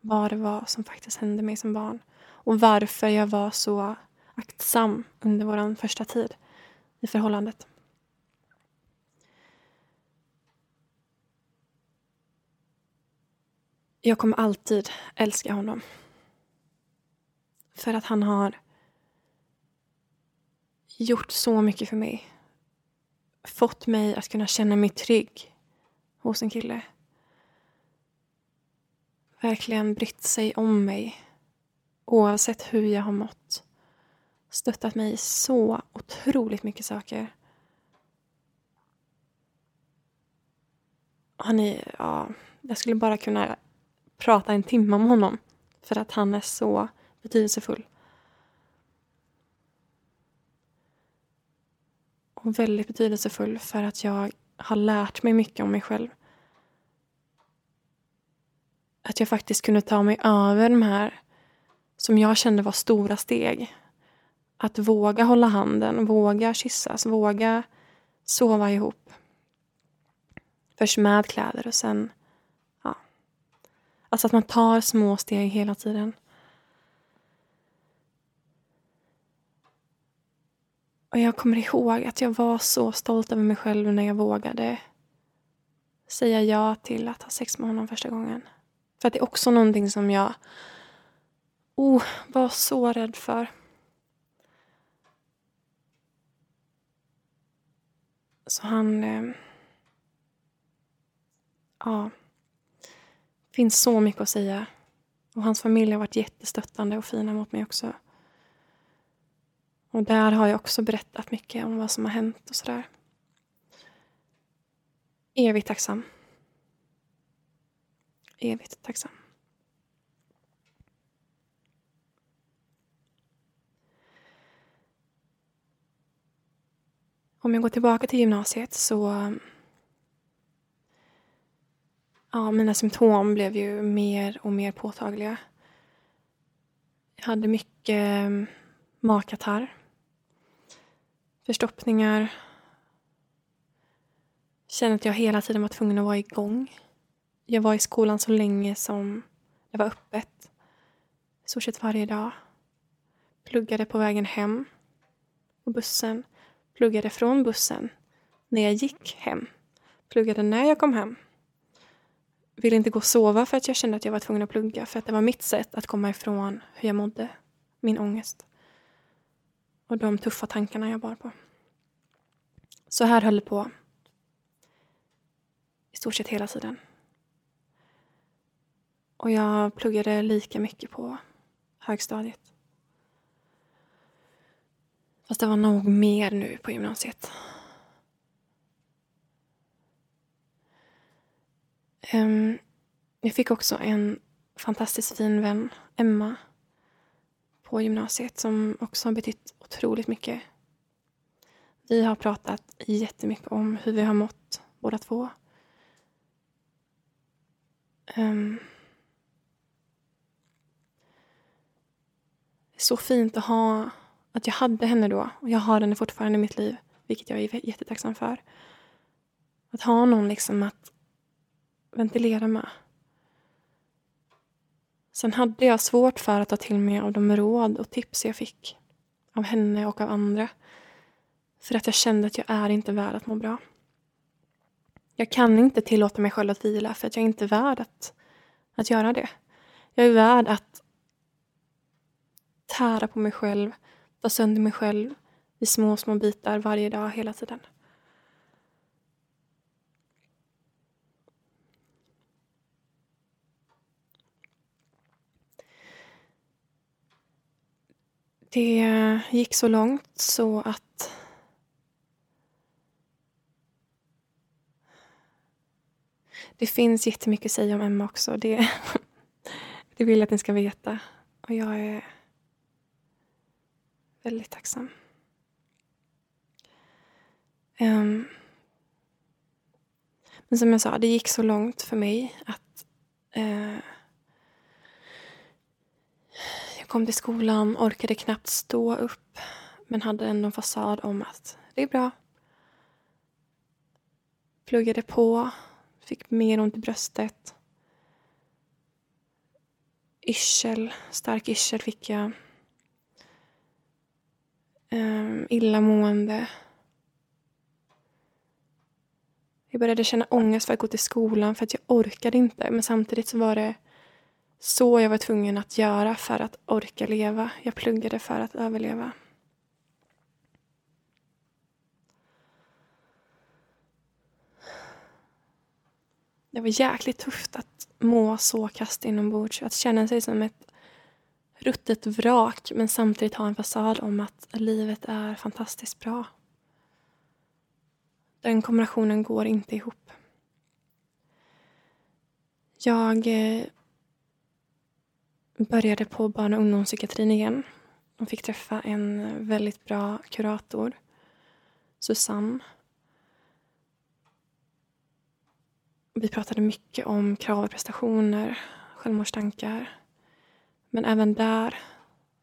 vad det var som faktiskt hände mig som barn och varför jag var så aktsam under vår första tid i förhållandet. Jag kommer alltid älska honom. För att han har gjort så mycket för mig. Fått mig att kunna känna mig trygg hos en kille. Verkligen brytt sig om mig. Oavsett hur jag har mått. Stöttat mig i så otroligt mycket saker. Han är, ja, jag skulle bara kunna prata en timme om honom. För att han är så betydelsefull. Och väldigt betydelsefull för att jag har lärt mig mycket om mig själv. Att jag faktiskt kunde ta mig över de här som jag kände var stora steg. Att våga hålla handen, våga kyssas, våga sova ihop. Först med kläder och sen... Alltså att man tar små steg hela tiden. Och jag kommer ihåg att jag var så stolt över mig själv när jag vågade säga ja till att ha sex med honom första gången. För att det är också någonting som jag oh, var så rädd för. Så han... Eh, ja finns så mycket att säga. Och hans familj har varit jättestöttande och fina mot mig också. Och där har jag också berättat mycket om vad som har hänt och sådär. Evigt tacksam. Evigt tacksam. Om jag går tillbaka till gymnasiet så Ja, mina symptom blev ju mer och mer påtagliga. Jag hade mycket mm, magkatarr, förstoppningar, kände att jag hela tiden var tvungen att vara igång. Jag var i skolan så länge som det var öppet. I stort sett varje dag. Pluggade på vägen hem. På bussen. Pluggade från bussen. När jag gick hem. Pluggade när jag kom hem. Ville inte gå och sova för att jag kände att jag var tvungen att plugga. För att det var mitt sätt att komma ifrån hur jag mådde. Min ångest. Och de tuffa tankarna jag bar på. Så här höll det på i stort sett hela tiden. Och jag pluggade lika mycket på högstadiet. Fast det var nog mer nu på gymnasiet. Um, jag fick också en fantastiskt fin vän, Emma, på gymnasiet som också har betytt otroligt mycket. Vi har pratat jättemycket om hur vi har mått båda två. Um, det är så fint att ha, att jag hade henne då och jag har henne fortfarande i mitt liv, vilket jag är jättetacksam för. Att ha någon liksom att ventilera med. Sen hade jag svårt för att ta till mig av de råd och tips jag fick av henne och av andra. För att jag kände att jag är inte värd att må bra. Jag kan inte tillåta mig själv att vila för att jag är inte värd att, att göra det. Jag är värd att tära på mig själv, ta sönder mig själv i små, små bitar varje dag, hela tiden. Det gick så långt så att Det finns jättemycket att säga om Emma också. Det, det vill jag att ni ska veta. Och jag är väldigt tacksam. Um, men som jag sa, det gick så långt för mig att uh, jag kom till skolan, orkade knappt stå upp men hade ändå en fasad om att det är bra. Pluggade på, Fick mer ont i bröstet. Yrsel, stark yrsel fick jag. Um, illamående. Jag började känna ångest för att gå till skolan för att jag orkade inte. Men samtidigt så var det så jag var tvungen att göra för att orka leva. Jag pluggade för att överleva. Det var jäkligt tufft att må så kast inombords. Att känna sig som ett ruttet vrak men samtidigt ha en fasad om att livet är fantastiskt bra. Den kombinationen går inte ihop. Jag eh, började på barn och ungdomspsykiatrin igen och fick träffa en väldigt bra kurator, Susanne Vi pratade mycket om krav och prestationer, självmordstankar. Men även där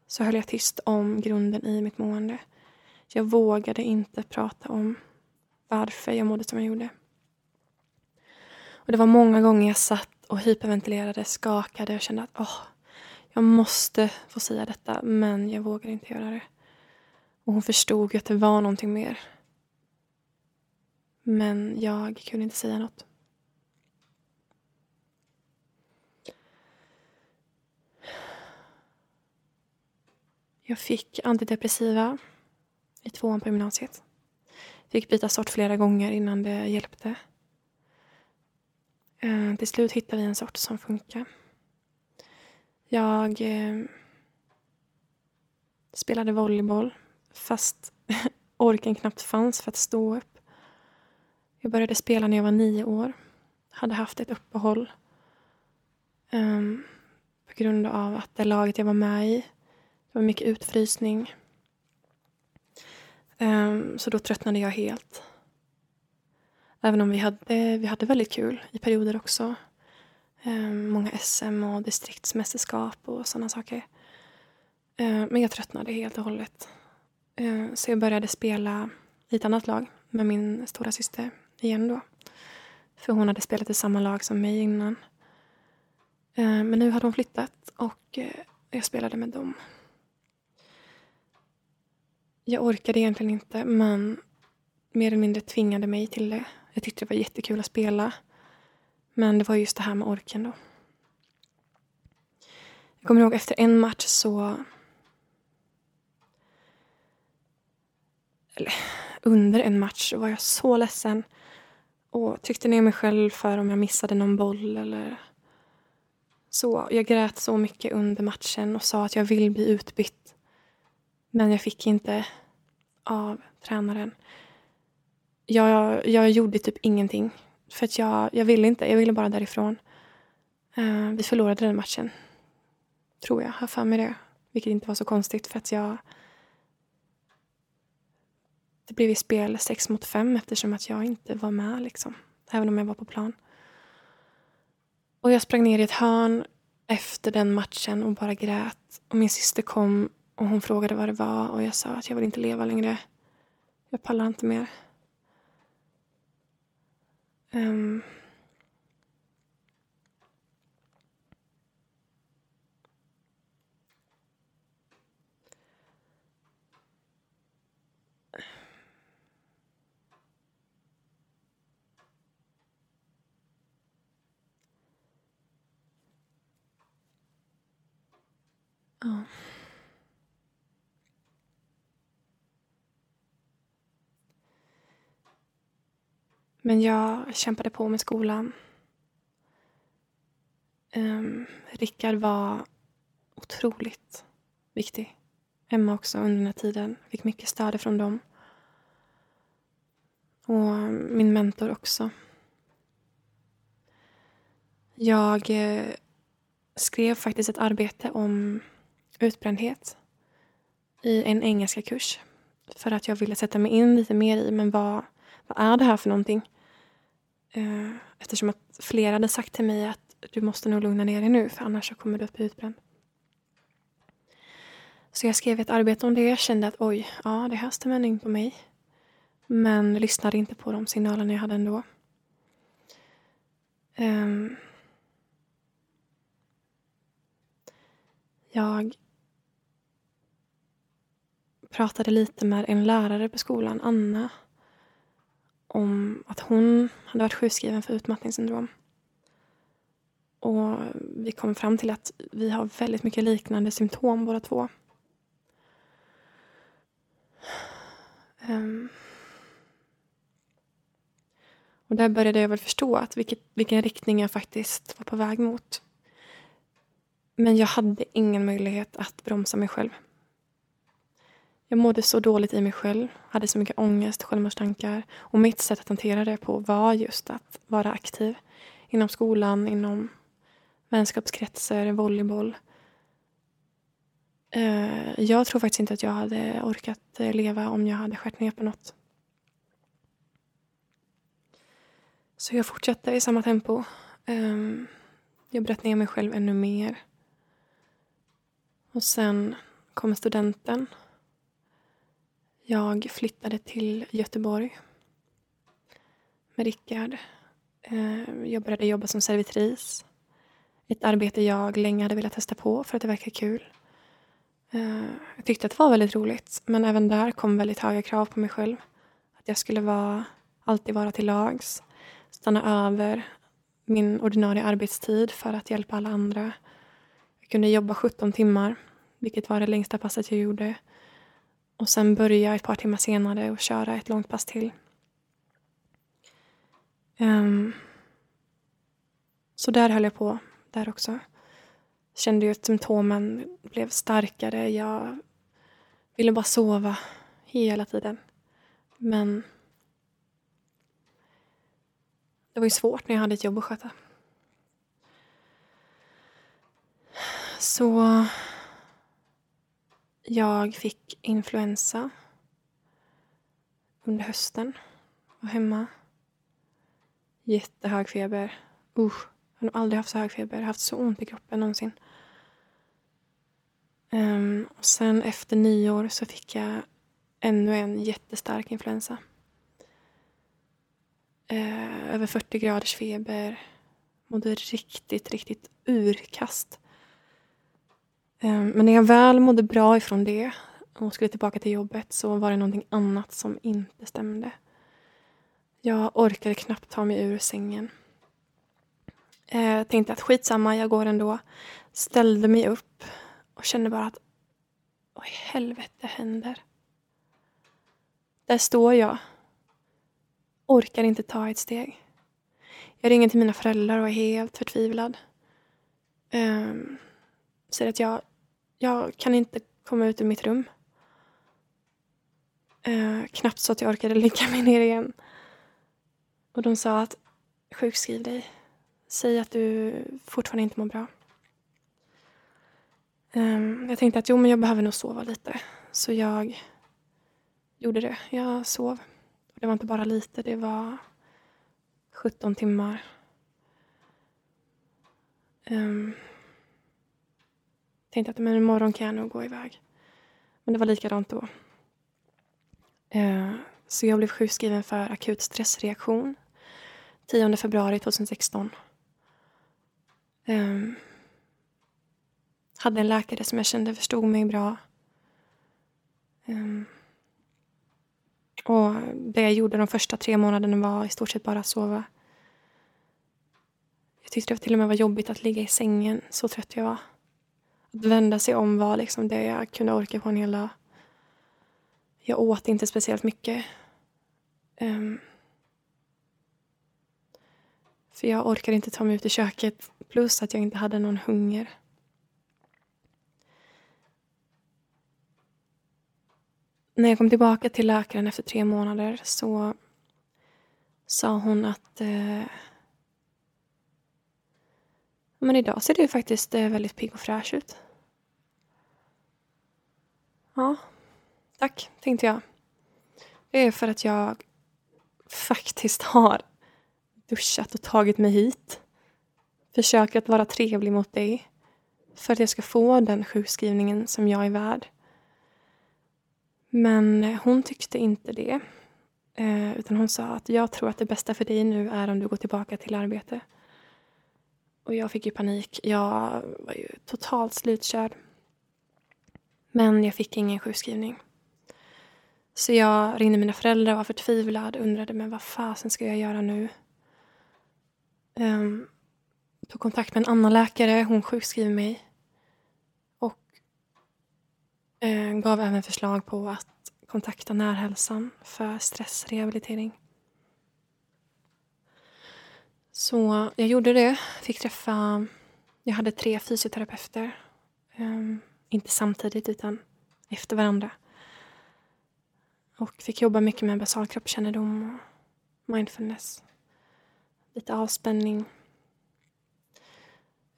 så höll jag tyst om grunden i mitt mående. Jag vågade inte prata om varför jag mådde som jag gjorde. Och Det var många gånger jag satt och hyperventilerade, skakade och kände att åh, jag måste få säga detta, men jag vågade inte göra det. Och hon förstod ju att det var någonting mer. Men jag kunde inte säga något. Jag fick antidepressiva i tvåan på gymnasiet. Fick byta sort flera gånger innan det hjälpte. Eh, till slut hittade vi en sort som funkade. Jag eh, spelade volleyboll fast orken knappt fanns för att stå upp. Jag började spela när jag var nio år. Hade haft ett uppehåll um, på grund av att det laget jag var med i det var mycket utfrysning. Um, så då tröttnade jag helt. Även om vi hade, vi hade väldigt kul i perioder också. Ehm, många SM och distriktsmästerskap och sådana saker. Ehm, men jag tröttnade helt och hållet. Ehm, så jag började spela i ett annat lag med min stora syster igen då. För hon hade spelat i samma lag som mig innan. Men nu hade hon flyttat och eh, jag spelade med dem. Jag orkade egentligen inte, men mer eller mindre tvingade mig till det. Jag tyckte det var jättekul att spela. Men det var just det här med orken då. Jag kommer ihåg efter en match så... Eller under en match var jag så ledsen. Och tryckte ner mig själv för om jag missade någon boll eller så. Jag grät så mycket under matchen och sa att jag vill bli utbytt. Men jag fick inte av tränaren. Jag, jag gjorde typ ingenting. För att jag, jag ville inte. Jag ville bara därifrån. Uh, vi förlorade den matchen. Tror jag. Har för mig det. Vilket inte var så konstigt för att jag... Det blev ju spel sex mot fem eftersom att jag inte var med liksom. Även om jag var på plan. Och jag sprang ner i ett hörn efter den matchen och bara grät. Och min syster kom och hon frågade vad det var och jag sa att jag vill inte leva längre. Jag pallar inte mer. Um. Ja. Men jag kämpade på med skolan. Um, Rickard var otroligt viktig. Emma också under den här tiden. Fick mycket stöd från dem. Och min mentor också. Jag eh, skrev faktiskt ett arbete om utbrändhet i en engelska kurs. För att jag ville sätta mig in lite mer i, men vad, vad är det här för någonting? Eh, eftersom att flera hade sagt till mig att du måste nog lugna ner dig nu för annars så kommer du att bli utbränd. Så jag skrev ett arbete om det. Jag kände att oj, ja det här stämmer in på mig. Men lyssnade inte på de signalerna jag hade ändå. Um, jag pratade lite med en lärare på skolan, Anna, om att hon hade varit sjukskriven för utmattningssyndrom. Och vi kom fram till att vi har väldigt mycket liknande symptom båda två. Um. Och där började jag väl förstå att vilket, vilken riktning jag faktiskt var på väg mot. Men jag hade ingen möjlighet att bromsa mig själv. Jag mådde så dåligt i mig själv, hade så mycket ångest, självmordstankar och mitt sätt att hantera det på var just att vara aktiv inom skolan, inom vänskapskretsar, volleyboll. Eh, jag tror faktiskt inte att jag hade orkat eh, leva om jag hade skärt ner på något. Så jag fortsatte i samma tempo. Ehm, jag bröt ner mig själv ännu mer. Och sen kom studenten jag flyttade till Göteborg med Rickard. Eh, jag började jobba som servitris. Ett arbete jag länge hade velat testa på för att det verkar kul. Eh, jag tyckte att det var väldigt roligt, men även där kom väldigt höga krav på mig själv. Att jag skulle vara, alltid vara till lags, stanna över min ordinarie arbetstid för att hjälpa alla andra. Jag kunde jobba 17 timmar, vilket var det längsta passet jag gjorde. Och sen börja ett par timmar senare och köra ett långt pass till. Um, så där höll jag på, där också. Kände ju att symptomen blev starkare. Jag ville bara sova hela tiden. Men det var ju svårt när jag hade ett jobb att sköta. Så jag fick influensa. under hösten. Var hemma. Jättehög feber. Usch, jag har nog aldrig haft så hög feber. Jag har haft så ont i kroppen någonsin. Um, och sen efter nyår så fick jag ännu en jättestark influensa. Uh, över 40 graders feber. Mådde riktigt, riktigt urkast. Ehm, men när jag väl mådde bra ifrån det och skulle tillbaka till jobbet så var det någonting annat som inte stämde. Jag orkade knappt ta mig ur sängen. Jag tänkte att skitsamma, jag går ändå. Ställde mig upp och kände bara att vad i helvete händer? Där står jag. Orkar inte ta ett steg. Jag ringer till mina föräldrar och är helt förtvivlad. Um, säger att jag, jag kan inte komma ut ur mitt rum. Eh, knappt så att jag orkade lägga mig ner igen. Och de sa att sjukskriv dig. Säg att du fortfarande inte mår bra. Eh, jag tänkte att jo, men jag behöver nog sova lite. Så jag gjorde det. Jag sov. Det var inte bara lite, det var 17 timmar. Eh, tänkte att men imorgon kan jag nog gå iväg. Men det var likadant då. Eh, så jag blev sjukskriven för akut stressreaktion 10 februari 2016. Um, ehm, hade en läkare som jag kände förstod mig bra. Um, och det jag gjorde de första tre månaderna var i stort sett bara att sova. Jag tyckte det till och med var jobbigt att ligga i sängen, så trött jag var. Att vända sig om var liksom det jag kunde orka på en hel dag. Jag åt inte speciellt mycket. Um, för jag orkade inte ta mig ut i köket. Plus att jag inte hade någon hunger. När jag kom tillbaka till läkaren efter tre månader så sa hon att eh, men idag ser du faktiskt eh, väldigt pigg och fräsch ut. Ja, tack, tänkte jag. Det är för att jag faktiskt har duschat och tagit mig hit. Försöker att vara trevlig mot dig. För att jag ska få den sjukskrivningen som jag är värd. Men eh, hon tyckte inte det. Eh, utan hon sa att jag tror att det bästa för dig nu är om du går tillbaka till arbete. Och jag fick ju panik. Jag var ju totalt slutkörd. Men jag fick ingen sjukskrivning. Så jag ringde mina föräldrar och var förtvivlad. Undrade men vad fasen ska jag göra nu? Um, tog kontakt med en annan läkare. Hon sjukskrev mig. Och uh, gav även förslag på att kontakta Närhälsan för stressrehabilitering. Så jag gjorde det. Fick träffa... Jag hade tre fysioterapeuter. Um, inte samtidigt, utan efter varandra. Och fick jobba mycket med basal kroppskännedom och mindfulness. Lite avspänning.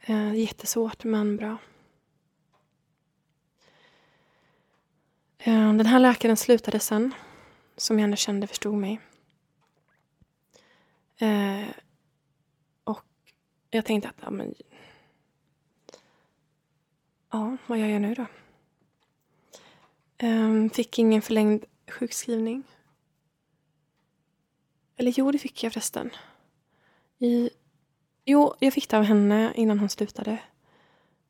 Eh, jättesvårt, men bra. Eh, den här läkaren slutade sen, som jag ändå kände förstod mig. Eh, och jag tänkte att, ja men... Ja, vad gör jag nu då? Um, fick ingen förlängd sjukskrivning. Eller jo, det fick jag förresten. I, jo, jag fick det av henne innan hon slutade.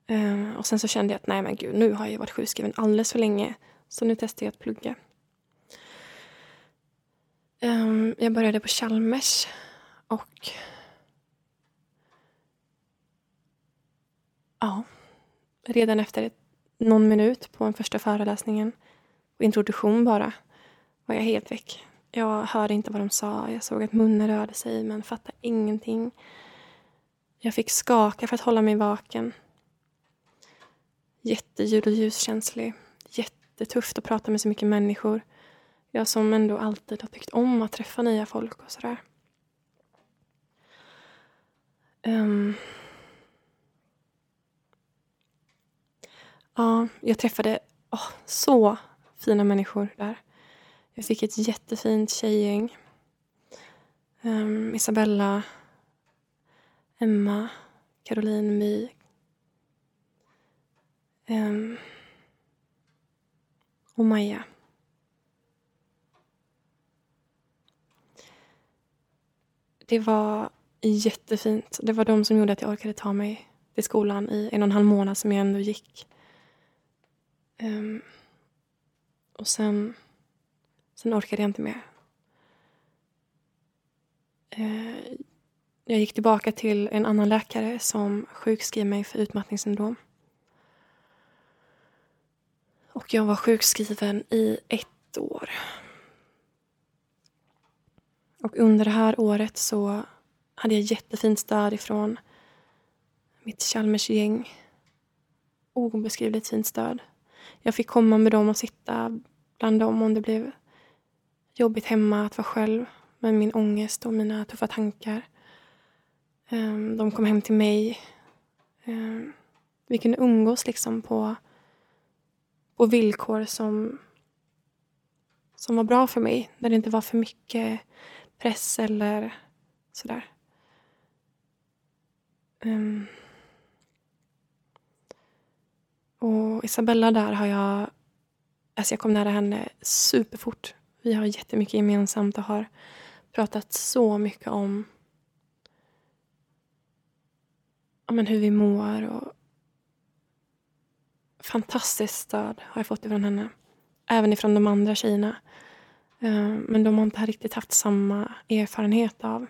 Um, och sen så kände jag att nej men gud, nu har jag varit sjukskriven alldeles för länge. Så nu testar jag att plugga. Um, jag började på Chalmers och ja, redan efter ett, någon minut på den första föreläsningen och introduktion bara var jag helt väck. Jag hörde inte vad de sa. Jag såg att munnen rörde sig men fattade ingenting. Jag fick skaka för att hålla mig vaken. Jätteljud och ljuskänslig. Jättetufft att prata med så mycket människor. Jag som ändå alltid har tyckt om att träffa nya folk och sådär. Um. Ja, jag träffade oh, så fina människor där. Jag fick ett jättefint tjejgäng. Um, Isabella, Emma, Caroline, My. Um, och Maja. Det var jättefint. Det var de som gjorde att jag orkade ta mig till skolan i en och en halv månad som jag ändå gick. Um, och sen, sen orkade jag inte mer. Uh, jag gick tillbaka till en annan läkare som sjukskrev mig för utmattningssyndrom. Och jag var sjukskriven i ett år. Och under det här året så hade jag jättefint stöd ifrån mitt Chalmersgäng. Obeskrivligt fint stöd. Jag fick komma med dem och sitta bland dem om det blev jobbigt hemma att vara själv med min ångest och mina tuffa tankar. Ehm, de kom hem till mig. Ehm, vi kunde umgås liksom på, på villkor som, som var bra för mig. Där det inte var för mycket press eller sådär. Ehm, Um, och Isabella där har jag... Alltså jag kom nära henne superfort. Vi har jättemycket gemensamt och har pratat så mycket om ja, men hur vi mår. Och fantastiskt stöd har jag fått ifrån henne. Även ifrån de andra tjejerna. Eh, men de har inte riktigt haft samma erfarenhet av,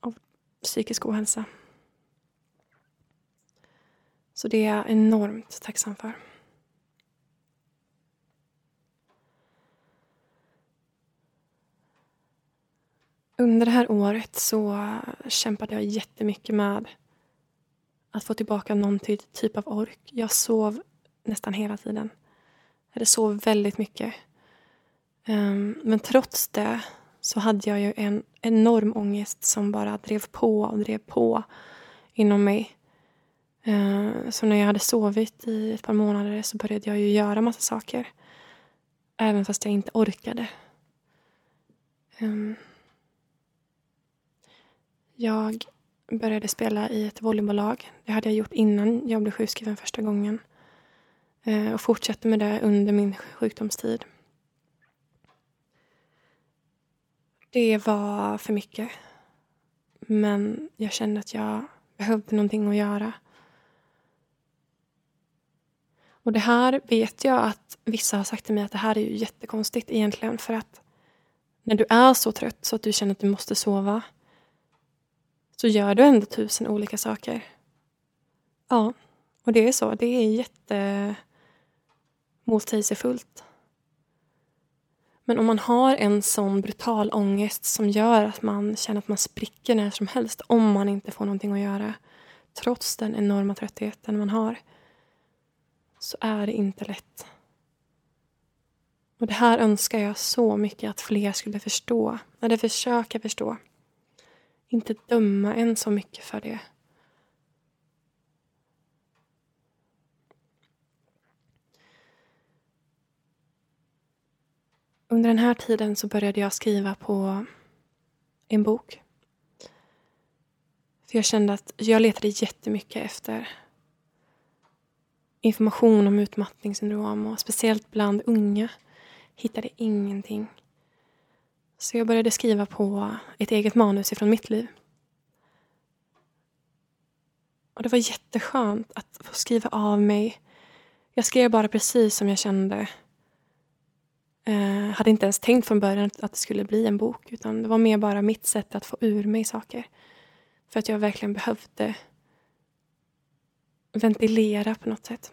av psykisk ohälsa. Så det är jag enormt tacksam för. Under det här året så kämpade jag jättemycket med att få tillbaka någon typ av ork. Jag sov nästan hela tiden. Jag sov väldigt mycket. Ehm, men trots det så hade jag ju en enorm ångest som bara drev på och drev på inom mig. Eh, så när jag hade sovit i ett par månader så började jag ju göra massa saker. Även fast jag inte orkade. Ehm, jag började spela i ett volleybollag. Det hade jag gjort innan jag blev sjukskriven första gången. Eh, och fortsatte med det under min sjukdomstid. Det var för mycket. Men jag kände att jag behövde någonting att göra. Och det här vet jag att vissa har sagt till mig att det här är ju jättekonstigt egentligen för att när du är så trött så att du känner att du måste sova så gör du ändå tusen olika saker. Ja, och det är så. Det är jätte motsägelsefullt. Men om man har en sån brutal ångest som gör att man känner att man spricker när som helst om man inte får någonting att göra trots den enorma tröttheten man har så är det inte lätt. Och det här önskar jag så mycket att fler skulle förstå, eller försöka förstå. Inte döma en så mycket för det. Under den här tiden så började jag skriva på en bok. För jag kände att jag letade jättemycket efter information om utmattningssyndrom och speciellt bland unga hittade ingenting. Så jag började skriva på ett eget manus ifrån mitt liv. Och det var jätteskönt att få skriva av mig. Jag skrev bara precis som jag kände Eh, hade inte ens tänkt från början att det skulle bli en bok utan det var mer bara mitt sätt att få ur mig saker. För att jag verkligen behövde ventilera på något sätt.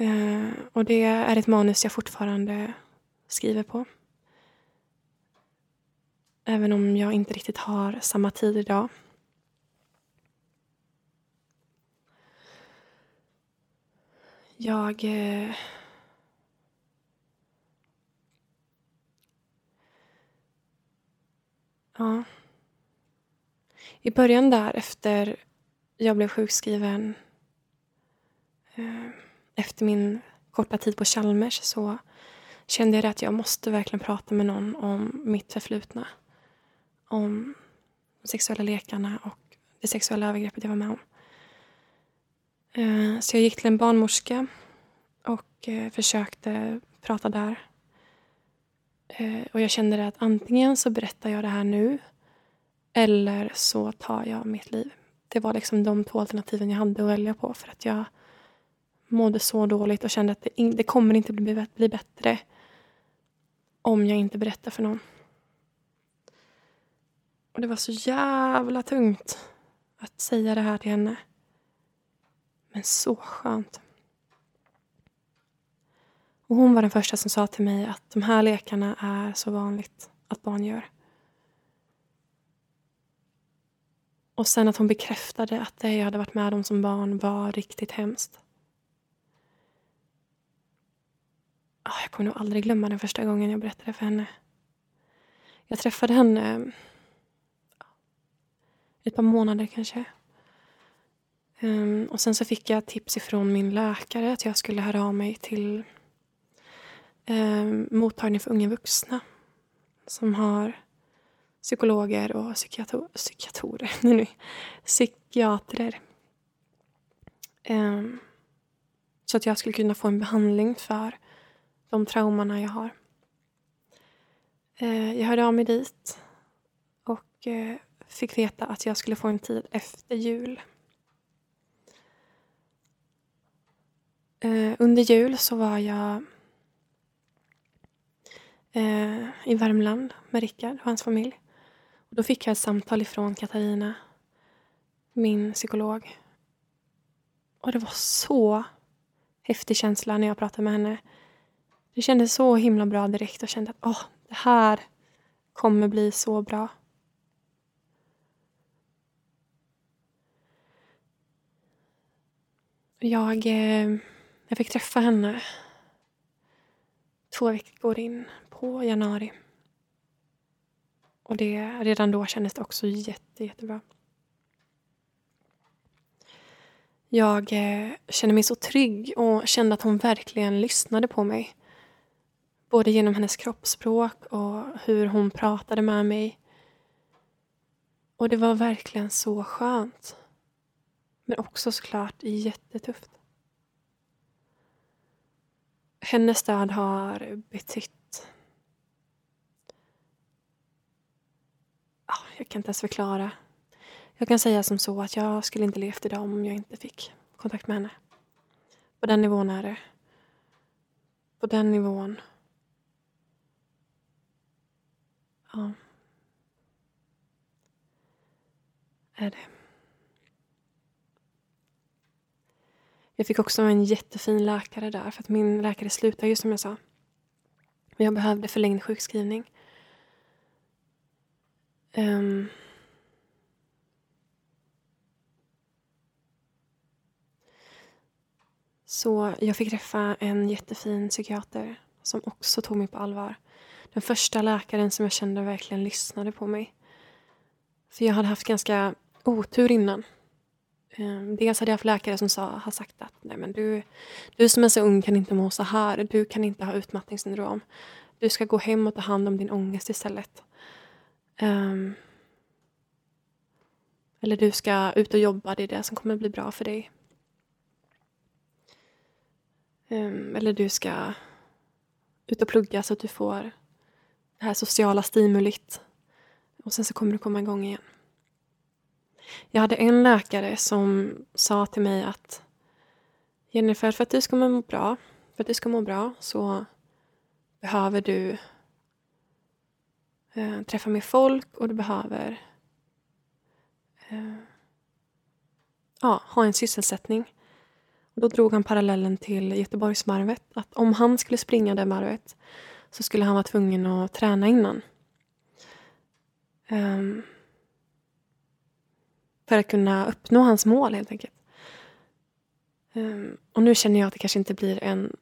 Uh, och det är ett manus jag fortfarande skriver på. Även om jag inte riktigt har samma tid idag. Jag Uh, Ja. I början där efter jag blev sjukskriven eh, efter min korta tid på Chalmers så kände jag att jag måste verkligen prata med någon om mitt förflutna. Om de sexuella lekarna och det sexuella övergreppet jag var med om. Eh, så jag gick till en barnmorska och eh, försökte prata där. Och jag kände att antingen så berättar jag det här nu eller så tar jag mitt liv. Det var liksom de två alternativen jag hade att välja på för att jag mådde så dåligt och kände att det, in, det kommer inte bli, bli bättre om jag inte berättar för någon. Och det var så jävla tungt att säga det här till henne. Men så skönt. Och hon var den första som sa till mig att de här lekarna är så vanligt att barn gör. Och sen att hon bekräftade att det jag hade varit med om som barn var riktigt hemskt. Ah, jag kommer nog aldrig glömma den första gången jag berättade för henne. Jag träffade henne ah, ett par månader kanske. Ehm, och sen så fick jag tips ifrån min läkare att jag skulle höra av mig till ehm, mottagning för unga vuxna som har psykologer och psykiator psykiatorer, nu, psykiatrer. Um, så att jag skulle kunna få en behandling för de traumorna jag har. Uh, jag hörde av mig dit och uh, fick veta att jag skulle få en tid efter jul. Uh, under jul så var jag i Värmland med Rickard och hans familj. Då fick jag ett samtal ifrån Katarina, min psykolog. Och det var så häftig känsla när jag pratade med henne. Det kändes så himla bra direkt och kände att åh, det här kommer bli så bra. Jag, eh, jag fick träffa henne två veckor in på januari. Och det, redan då kändes det också jätte, jättebra. Jag eh, kände mig så trygg och kände att hon verkligen lyssnade på mig. Både genom hennes kroppsspråk och hur hon pratade med mig. Och det var verkligen så skönt. Men också såklart jättetufft. Hennes stöd har betytt jag kan inte ens förklara. Jag kan säga som så att jag skulle inte levt idag om jag inte fick kontakt med henne. På den nivån är det. På den nivån. Ja. Är det. Jag fick också en jättefin läkare där för att min läkare slutade ju som jag sa. Men jag behövde förlängd sjukskrivning. Um, så jag fick träffa en jättefin psykiater som också tog mig på allvar. Den första läkaren som jag kände verkligen lyssnade på mig. För jag hade haft ganska otur innan. Ehm, dels hade jag haft läkare som sa, har sagt att Nej, men du, du som är så ung kan inte må så här. Du kan inte ha utmattningssyndrom. Du ska gå hem och ta hand om din ångest istället. Um, eller du ska ut och jobba, det är det som kommer bli bra för dig. Um, eller du ska ut och plugga så att du får det här sociala stimulit. Och sen så kommer du komma igång igen. Jag hade en läkare som sa till mig att Jennifer, för att du ska må bra, för att du ska må bra så behöver du eh, träffa mer folk och du behöver eh, ja, ha en sysselsättning. Och då drog han parallellen till Göteborgsvarvet. Att om han skulle springa det varvet så skulle han vara tvungen att träna innan. Um, för att kunna uppnå hans mål helt enkelt. Um, och nu känner jag att det kanske inte blir en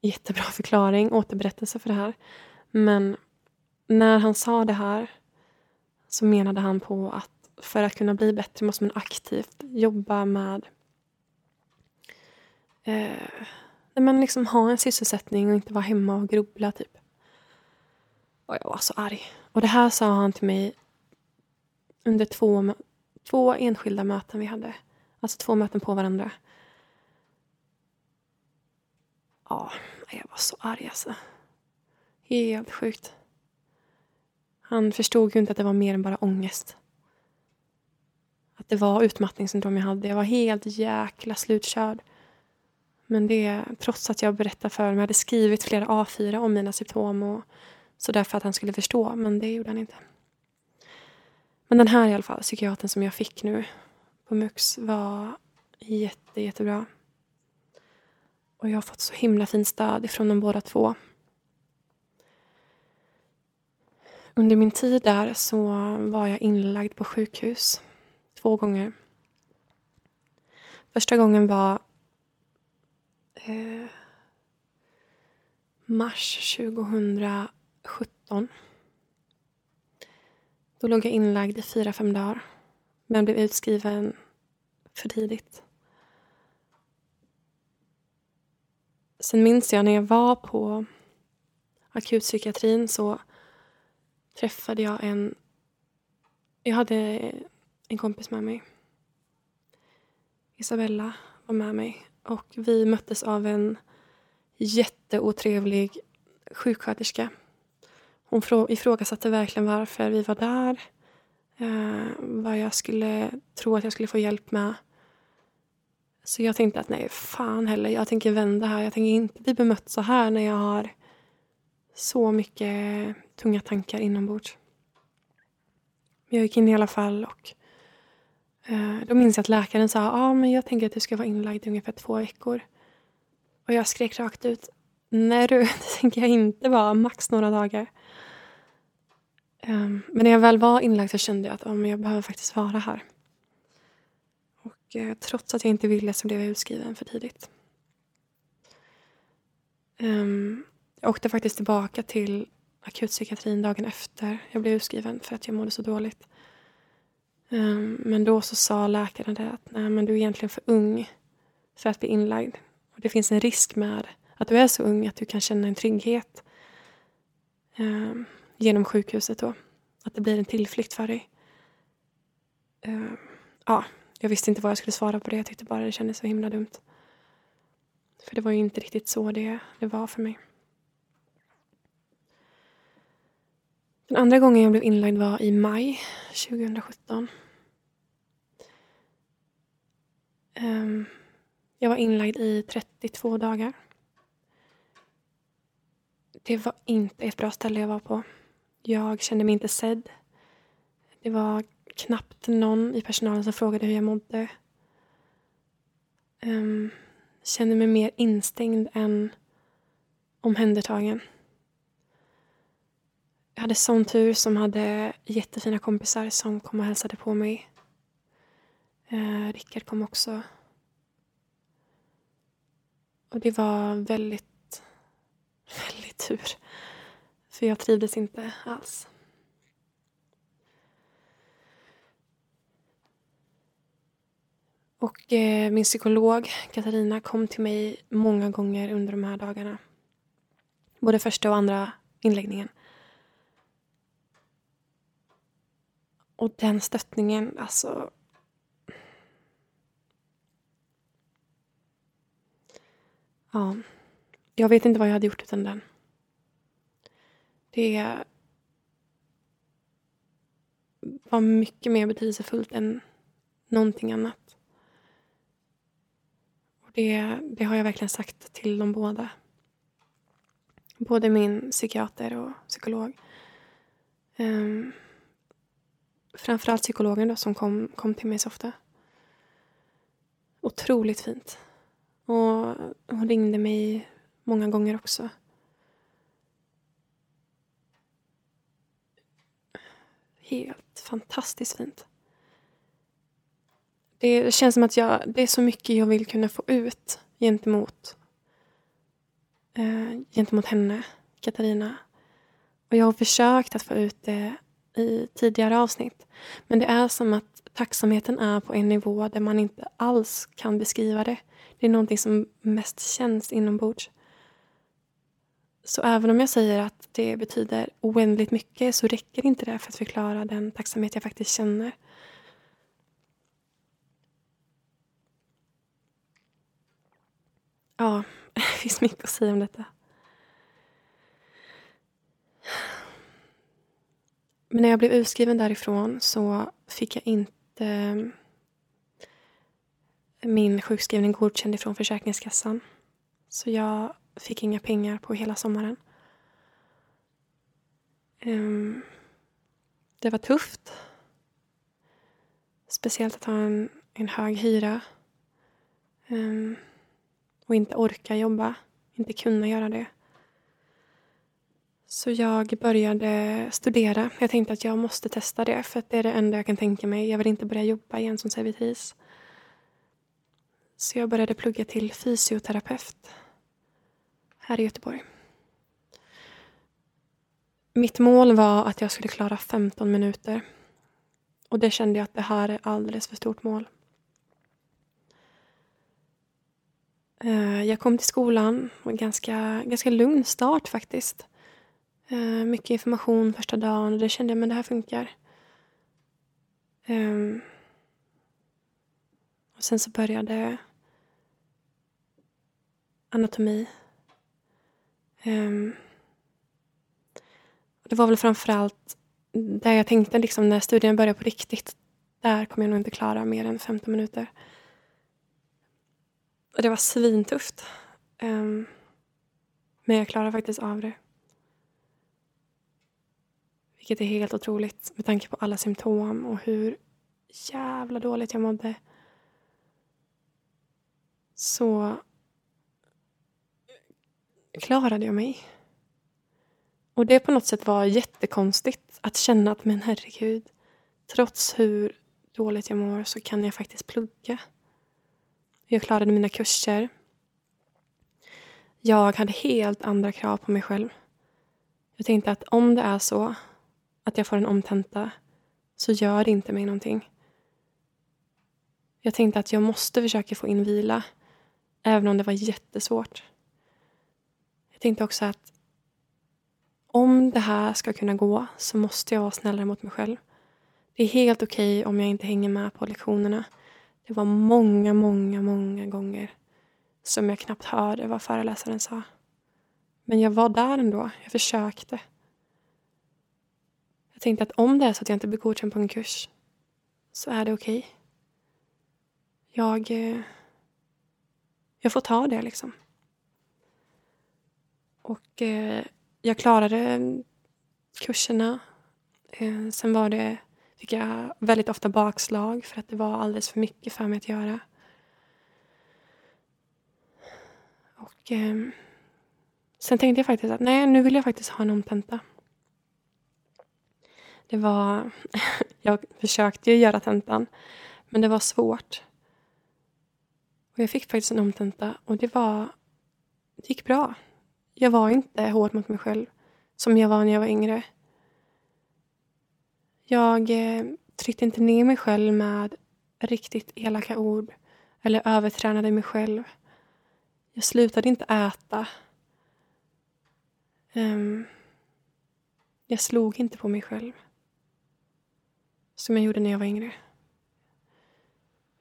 jättebra förklaring, återberättelse för det här. Men när han sa det här så menade han på att för att kunna bli bättre måste man aktivt jobba med eh, men liksom ha en sysselsättning och inte vara hemma och grubbla typ. Och jag var så arg. Och det här sa han till mig under två, två enskilda möten vi hade. Alltså två möten på varandra. Ja, jag var så arg alltså. Helt sjukt. Han förstod ju inte att det var mer än bara ångest. Att det var utmattningssyndrom jag hade. Jag var helt jäkla slutkörd. Men det trots att jag berättade för honom. Jag hade skrivit flera A4 om mina symptom och så därför att han skulle förstå. Men det gjorde han inte. Men den här i alla fall, psykiatern som jag fick nu på MUX var jätte, jättebra. Och jag har fått så himla fint stöd ifrån de båda två. Under min tid där så var jag inlagd på sjukhus två gånger. Första gången var eh, mars 2017. Då låg jag inlagd i fyra, fem dagar men blev utskriven för tidigt. Sen minns jag när jag var på akutpsykiatrin så träffade jag en... Jag hade en kompis med mig. Isabella var med mig och vi möttes av en jätteotrevlig sjuksköterska. Hon ifrågasatte verkligen varför vi var där. Eh, vad jag skulle tro att jag skulle få hjälp med. Så jag tänkte att nej, fan heller. Jag tänker vända här. Jag tänker inte bli bemött så här när jag har så mycket tunga tankar inombords. Jag gick in i alla fall och eh, då minns jag att läkaren sa ah, men jag tänker att du ska vara inlagd i ungefär två veckor. Och jag skrek rakt ut nej du, det tänker jag inte vara, max några dagar. Um, men när jag väl var inlagd så kände jag att ah, men jag behöver faktiskt vara här. Och eh, trots att jag inte ville så blev jag utskriven för tidigt. Um, jag åkte faktiskt tillbaka till akutpsykiatrin dagen efter jag blev utskriven för att jag mådde så dåligt. Um, men då så sa läkaren det att Nej, men du är egentligen för ung för att bli inlagd. Och det finns en risk med att du är så ung att du kan känna en trygghet um, genom sjukhuset då. Att det blir en tillflykt för dig. Um, ja, jag visste inte vad jag skulle svara på det. Jag tyckte bara det kändes så himla dumt. För det var ju inte riktigt så det, det var för mig. Den andra gången jag blev inlagd var i maj 2017. Ehm, jag var inlagd i 32 dagar. Det var inte ett bra ställe jag var på. Jag kände mig inte sedd. Det var knappt någon i personalen som frågade hur jag mådde. Um, kände mig mer instängd än omhändertagen. Jag hade sån tur som hade jättefina kompisar som kom och hälsade på mig. Eh, Rickard kom också. Och det var väldigt, väldigt tur. För jag trivdes inte alls. Och eh, min psykolog Katarina kom till mig många gånger under de här dagarna. Både första och andra inläggningen. Och den stöttningen, alltså... Ja. Jag vet inte vad jag hade gjort utan den. Det var mycket mer betydelsefullt än någonting annat. Och det, det har jag verkligen sagt till dem båda. Både min psykiater och psykolog. Um, framförallt psykologen då, som kom, kom till mig så ofta. Otroligt fint. Och hon ringde mig många gånger också. Helt fantastiskt fint. Det känns som att jag, det är så mycket jag vill kunna få ut gentemot, eh, gentemot henne, Katarina. Och jag har försökt att få ut det i tidigare avsnitt. Men det är som att tacksamheten är på en nivå där man inte alls kan beskriva det. Det är någonting som mest känns inombords. Så även om jag säger att det betyder oändligt mycket så räcker inte det för att förklara den tacksamhet jag faktiskt känner. Ja, det finns mycket att säga om detta. Men när jag blev utskriven därifrån så fick jag inte eh, min sjukskrivning godkänd ifrån Försäkringskassan. Så jag fick inga pengar på hela sommaren. Ehm, det var tufft. Speciellt att ha en, en hög hyra. Ehm, och inte orka jobba. Inte kunna göra det. Så jag började studera. Jag tänkte att jag måste testa det för det är det enda jag kan tänka mig. Jag vill inte börja jobba igen som servitris. Så jag började plugga till fysioterapeut här i Göteborg. Mitt mål var att jag skulle klara 15 minuter. Och det kände jag att det här är alldeles för stort mål. Eh, jag kom till skolan, en ganska, ganska lugn start faktiskt. Eh, mycket information första dagen och det kände jag, men det här funkar. Um, och sen så började anatomi. Um, det var väl framförallt där jag tänkte liksom när studien började på riktigt. Där kommer jag nog inte klara mer än 15 minuter. Och det var svintufft. Um, men jag klarade faktiskt av det. Vilket är helt otroligt med tanke på alla symptom och hur jävla dåligt jag mådde. Så klarade jag mig. Och det på något sätt var jättekonstigt att känna att men herregud, trots hur dåligt jag mår så kan jag faktiskt plugga. Jag klarade mina kurser. Jag hade helt andra krav på mig själv. Jag tänkte att om det är så att jag får en omtenta så gör det inte mig någonting. Jag tänkte att jag måste försöka få in vila, även om det var jättesvårt. Jag tänkte också att om det här ska kunna gå så måste jag vara snällare mot mig själv. Det är helt okej okay om jag inte hänger med på lektionerna. Det var många, många, många gånger som jag knappt hörde vad föreläsaren sa. Men jag var där ändå. Jag försökte. Jag tänkte att om det är så att jag inte blir godkänd på en kurs så är det okej. Okay. Jag, eh, jag får ta det liksom. Och eh, jag klarade mm, kurserna. Eh, sen var det, fick jag väldigt ofta bakslag för att det var alldeles för mycket för mig att göra. Och eh, sen tänkte jag faktiskt att nej, nu vill jag faktiskt ha en omtenta. Det var... jag försökte ju göra tentan, men det var svårt. Och jag fick faktiskt en omtenta och det var... Det gick bra. Jag var inte hård mot mig själv som jag var när jag var yngre. Jag eh, tryckte inte ner mig själv med riktigt elaka ord eller övertränade mig själv. Jag slutade inte äta. Um, jag slog inte på mig själv som jag gjorde när jag var yngre.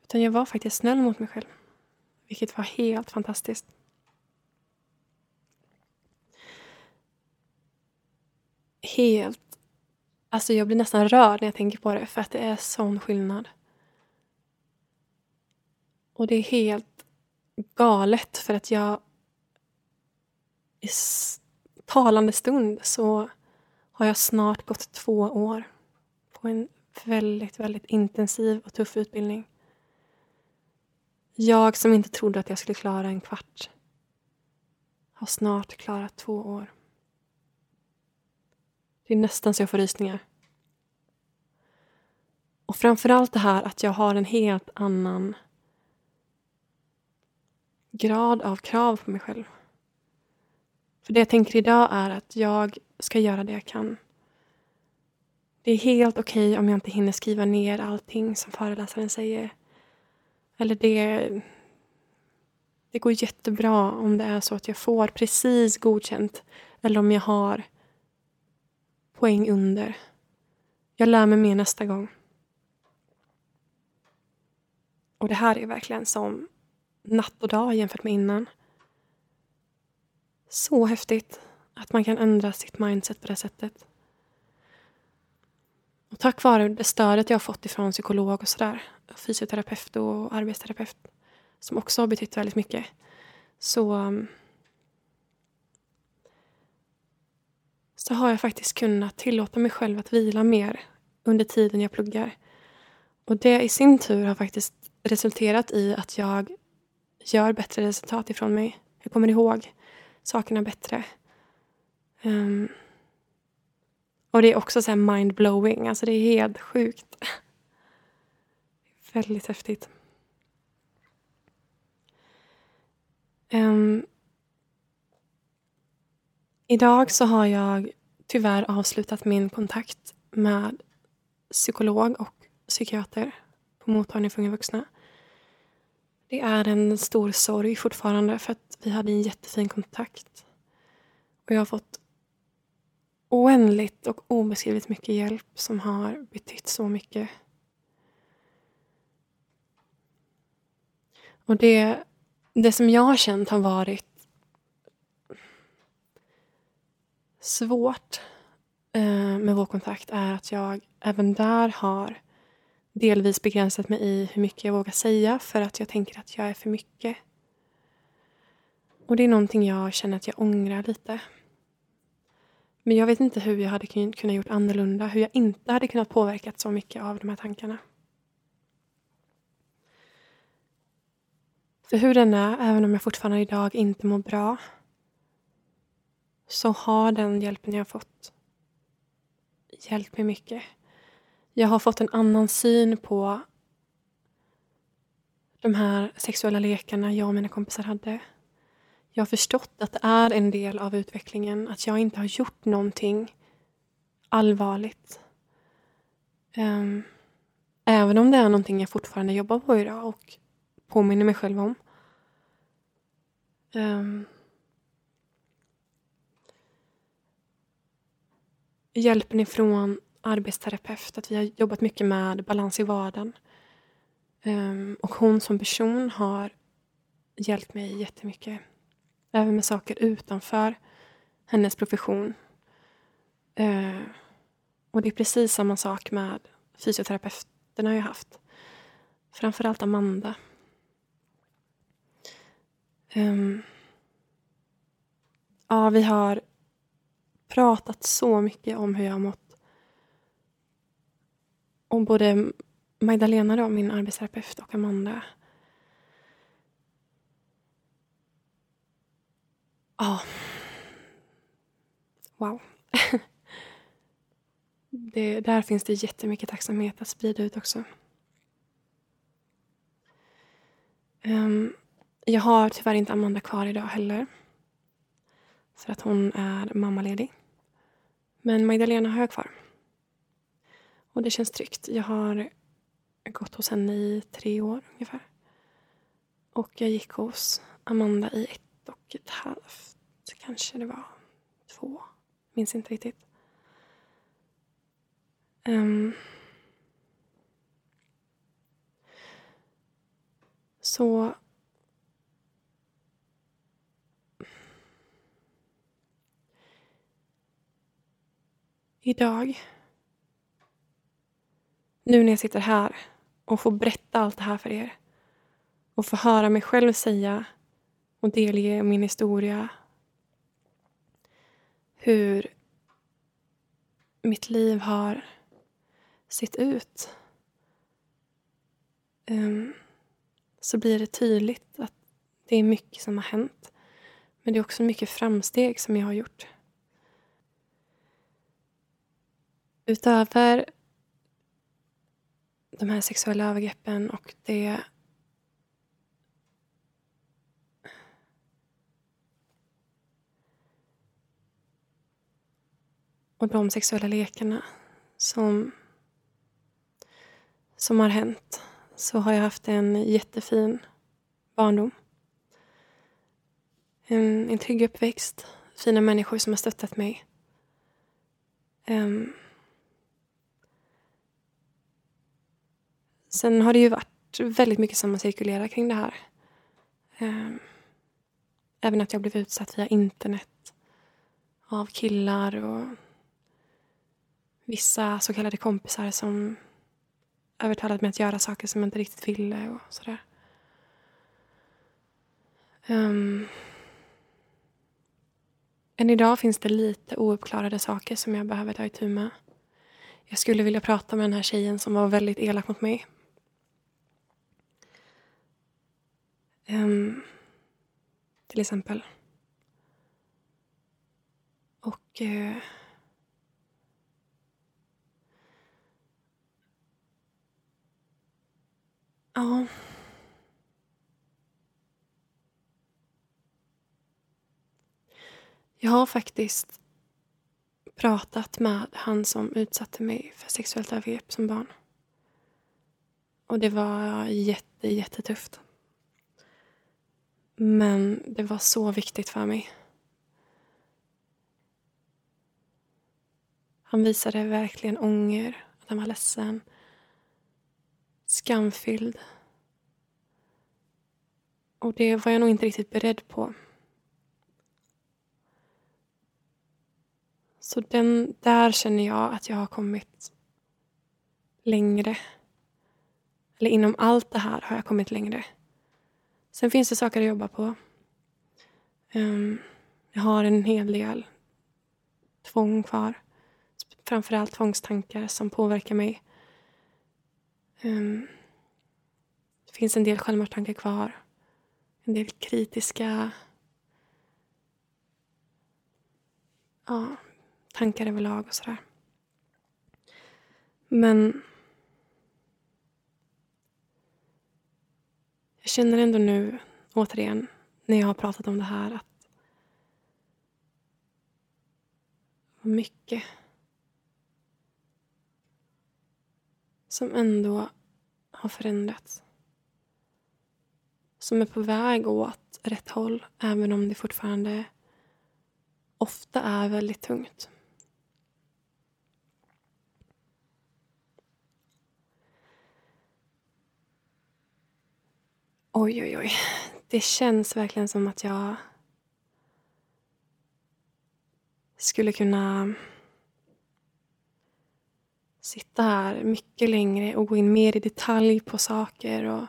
Utan jag var faktiskt snäll mot mig själv. Vilket var helt fantastiskt. Helt... Alltså jag blir nästan rörd när jag tänker på det för att det är sån skillnad. Och det är helt galet för att jag i talande stund så har jag snart gått två år på en väldigt, väldigt intensiv och tuff utbildning. Jag som inte trodde att jag skulle klara en kvart har snart klarat två år. Det är nästan så jag får rysningar. Och framförallt det här att jag har en helt annan grad av krav på mig själv. För det jag tänker idag är att jag ska göra det jag kan. Det är helt okej okay om jag inte hinner skriva ner allting som föreläsaren säger. Eller det... Det går jättebra om det är så att jag får precis godkänt. Eller om jag har poäng under. Jag lär mig mer nästa gång. Och det här är verkligen som natt och dag jämfört med innan. Så häftigt att man kan ändra sitt mindset på det sättet. Och tack vare det stödet jag har fått ifrån psykolog och sådär, fysioterapeut och arbetsterapeut, som också har betytt väldigt mycket, så, mm, så har jag faktiskt kunnat tillåta mig själv att vila mer under tiden jag pluggar. Och det i sin tur har faktiskt resulterat i att jag gör bättre resultat ifrån mig. Jag kommer ihåg sakerna bättre. Um, och det är också så mind-blowing. Alltså det är helt sjukt. Väldigt häftigt. Um, idag så har jag tyvärr avslutat min kontakt med psykolog och psykiater på mottagningen för unga vuxna. Det är en stor sorg fortfarande för att vi hade en jättefin kontakt. Och jag har fått oändligt och obeskrivligt mycket hjälp som har betytt så mycket. Och det, det som jag har känt har varit svårt eh, med vår kontakt är att jag även där har delvis begränsat mig i hur mycket jag vågar säga för att jag tänker att jag är för mycket. Och det är någonting jag känner att jag ångrar lite. Men jag vet inte hur jag hade kunnat gjort annorlunda, hur jag inte hade kunnat påverka så mycket av de här tankarna. För hur den är, även om jag fortfarande idag inte mår bra, så har den hjälpen jag fått hjälpt mig mycket. Jag har fått en annan syn på de här sexuella lekarna jag och mina kompisar hade. Jag har förstått att det är en del av utvecklingen, att jag inte har gjort någonting allvarligt. Um, även om det är någonting jag fortfarande jobbar på idag och påminner mig själv om. Um, hjälpen ifrån arbetsterapeut, att vi har jobbat mycket med balans i vardagen. Um, och hon som person har hjälpt mig jättemycket. Även med saker utanför hennes profession. Eh, och det är precis samma sak med fysioterapeuterna jag haft. Framförallt Amanda. Um, ja, vi har pratat så mycket om hur jag har mått och både Magdalena, då, min arbetsterapeut, och Amanda Ja. Wow. det, där finns det jättemycket tacksamhet att sprida ut också. Um, jag har tyvärr inte Amanda kvar idag heller. För att hon är mammaledig. Men Magdalena har jag kvar. Och det känns tryggt. Jag har gått hos henne i tre år ungefär. Och jag gick hos Amanda i ett och ett halvt, kanske det var två. Minns inte riktigt. Um, så. Idag. Nu när jag sitter här och får berätta allt det här för er. Och få höra mig själv säga och delge min historia hur mitt liv har sett ut um, så blir det tydligt att det är mycket som har hänt. Men det är också mycket framsteg som jag har gjort. Utöver de här sexuella övergreppen och det och de sexuella lekarna som, som har hänt så har jag haft en jättefin barndom. En, en trygg uppväxt, fina människor som har stöttat mig. Um, sen har det ju varit väldigt mycket som har cirkulerat kring det här. Um, även att jag blev utsatt via internet av killar och vissa så kallade kompisar som övertalat mig att göra saker som jag inte riktigt ville och sådär. Um, än idag finns det lite ouppklarade saker som jag behöver ta itu med. Jag skulle vilja prata med den här tjejen som var väldigt elak mot mig. Um, till exempel. Och... Uh, ja... Jag har faktiskt pratat med han som utsatte mig för sexuellt övergrepp som barn. Och det var jätte, jättetufft. Men det var så viktigt för mig. Han visade verkligen ånger, att han var ledsen. Skamfylld. Och det var jag nog inte riktigt beredd på. Så den, där känner jag att jag har kommit längre. Eller inom allt det här har jag kommit längre. Sen finns det saker att jobba på. Um, jag har en hel del tvång kvar. Framförallt tvångstankar som påverkar mig. Um, det finns en del självmordstankar kvar. En del kritiska ja, tankar överlag och sådär. Men jag känner ändå nu, återigen, när jag har pratat om det här att mycket som ändå har förändrats. Som är på väg åt rätt håll, även om det fortfarande ofta är väldigt tungt. Oj, oj, oj. Det känns verkligen som att jag skulle kunna sitta här mycket längre och gå in mer i detalj på saker. Och,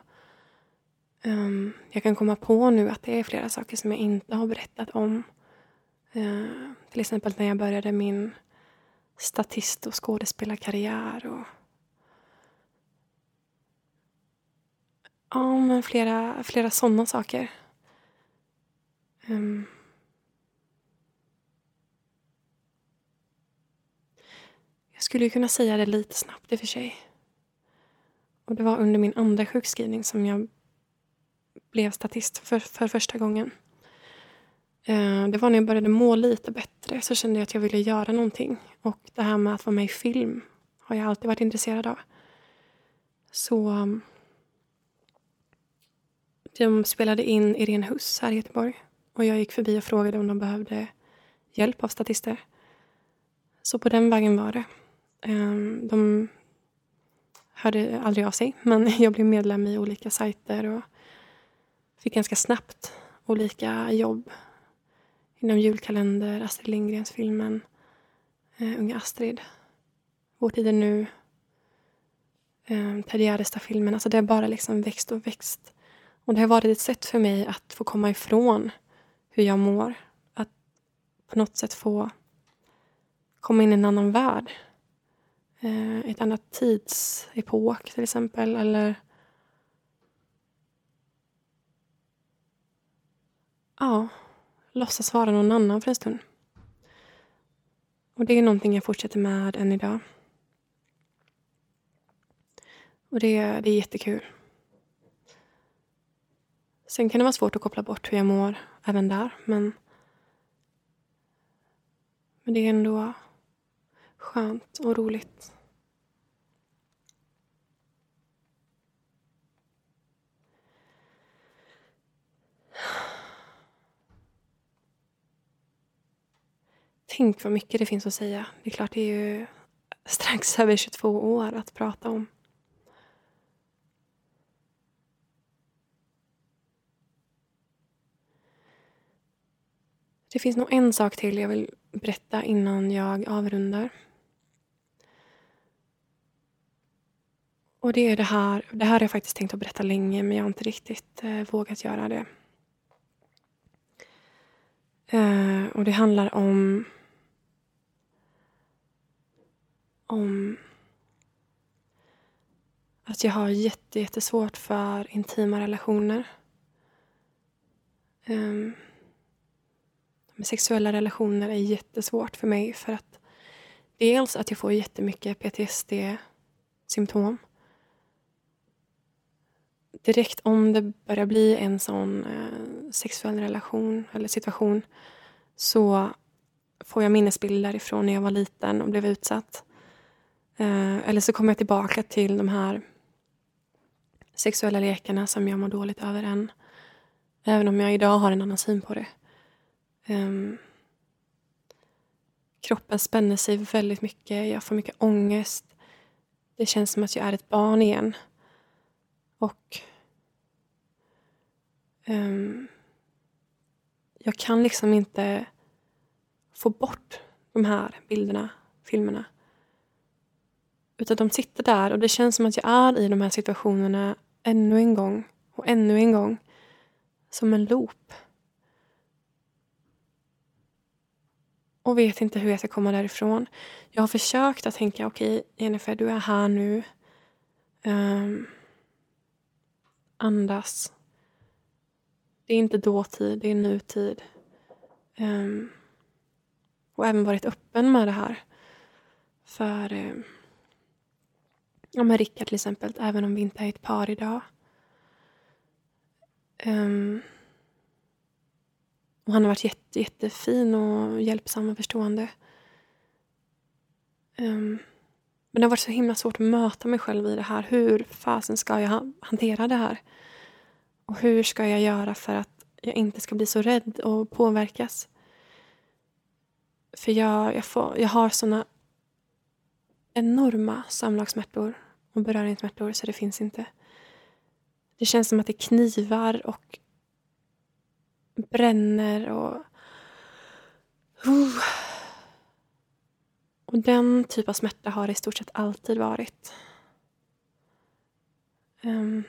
um, jag kan komma på nu att det är flera saker som jag inte har berättat om. Uh, till exempel när jag började min statist och skådespelarkarriär. Och, Ja, men flera, flera sådana saker. Um. Skulle ju kunna säga det lite snabbt i och för sig. Och det var under min andra sjukskrivning som jag blev statist för, för första gången. Eh, det var när jag började må lite bättre så kände jag att jag ville göra någonting. Och det här med att vara med i film har jag alltid varit intresserad av. Så mm, de spelade in Irene Huss här i Göteborg. Och jag gick förbi och frågade om de behövde hjälp av statister. Så på den vägen var det. Ehm, de hörde aldrig av sig, men jag blev medlem i olika sajter och fick ganska snabbt olika jobb inom julkalender, Astrid Lindgrens-filmen, eh, Unga Astrid, Vår tid är nu, eh, Ted Gärdestad-filmen. Alltså det har bara liksom växt och växt. Och det har varit ett sätt för mig att få komma ifrån hur jag mår. Att på något sätt få komma in i en annan värld. Eh, ett annat tidsepok till exempel. Eller ja, låtsas vara någon annan för en stund. Och det är någonting jag fortsätter med än idag. Och det, det är jättekul. Sen kan det vara svårt att koppla bort hur jag mår även där. Men, men det är ändå skönt och roligt. Tänk vad mycket det finns att säga. Det är klart, det är ju strax över 22 år att prata om. Det finns nog en sak till jag vill berätta innan jag avrundar. Och det är det här. Det här har jag faktiskt tänkt att berätta länge men jag har inte riktigt eh, vågat göra det. Eh, och det handlar om om att jag har jätte, jättesvårt för intima relationer. Um, sexuella relationer är jättesvårt för mig för att dels att jag får jättemycket PTSD-symptom. Direkt om det börjar bli en sån eh, sexuell relation eller situation så får jag minnesbilder ifrån när jag var liten och blev utsatt. Eh, eller så kommer jag tillbaka till de här sexuella lekarna som jag mår dåligt över än. Även om jag idag har en annan syn på det. Um, kroppen spänner sig väldigt mycket. Jag får mycket ångest. Det känns som att jag är ett barn igen. Och um, jag kan liksom inte få bort de här bilderna, filmerna. Utan de sitter där och det känns som att jag är i de här situationerna ännu en gång och ännu en gång. Som en loop. Och vet inte hur jag ska komma därifrån. Jag har försökt att tänka, okej okay, Jennifer, du är här nu. Um, andas. Det är inte dåtid, det är nutid. Um, och även varit öppen med det här. För um, Ja, med Rickard till exempel, även om vi inte är ett par idag. Um, och han har varit jätte, jättefin och hjälpsam och förstående. Um, men det har varit så himla svårt att möta mig själv i det här. Hur fasen ska jag hantera det här? Och hur ska jag göra för att jag inte ska bli så rädd och påverkas? För jag, jag, får, jag har såna enorma samlagssmärtor och beröringssmärtor så det finns inte. Det känns som att det knivar och bränner och... Uh. Och den typ av smärta har det i stort sett alltid varit. Um.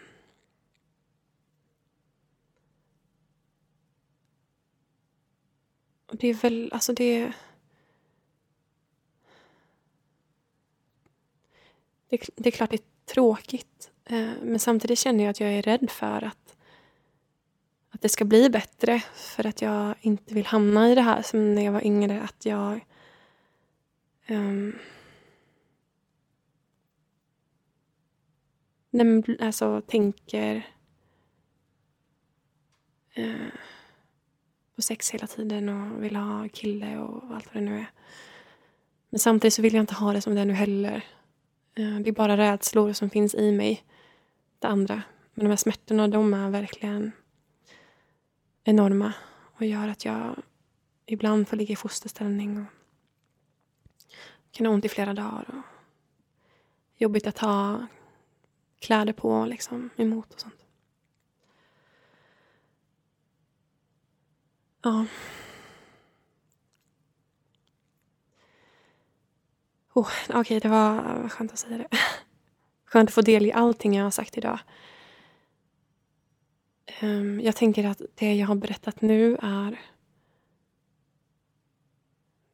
Och det är väl, alltså det... Det, det är klart det är tråkigt. Eh, men samtidigt känner jag att jag är rädd för att, att det ska bli bättre. För att jag inte vill hamna i det här som när jag var yngre. Att jag... Um, alltså tänker uh, på sex hela tiden och vill ha kille och allt vad det nu är. Men samtidigt så vill jag inte ha det som det är nu heller. Uh, det är bara rädslor som finns i mig. Det andra. Men de här smärtorna, de är verkligen enorma och gör att jag ibland får ligga i fosterställning och kan ha ont i flera dagar. Och jobbigt att ha kläder på liksom, emot och sånt. Ja. Oh, Okej, okay, det var skönt att säga det. Skönt att få del i allting jag har sagt idag. Um, jag tänker att det jag har berättat nu är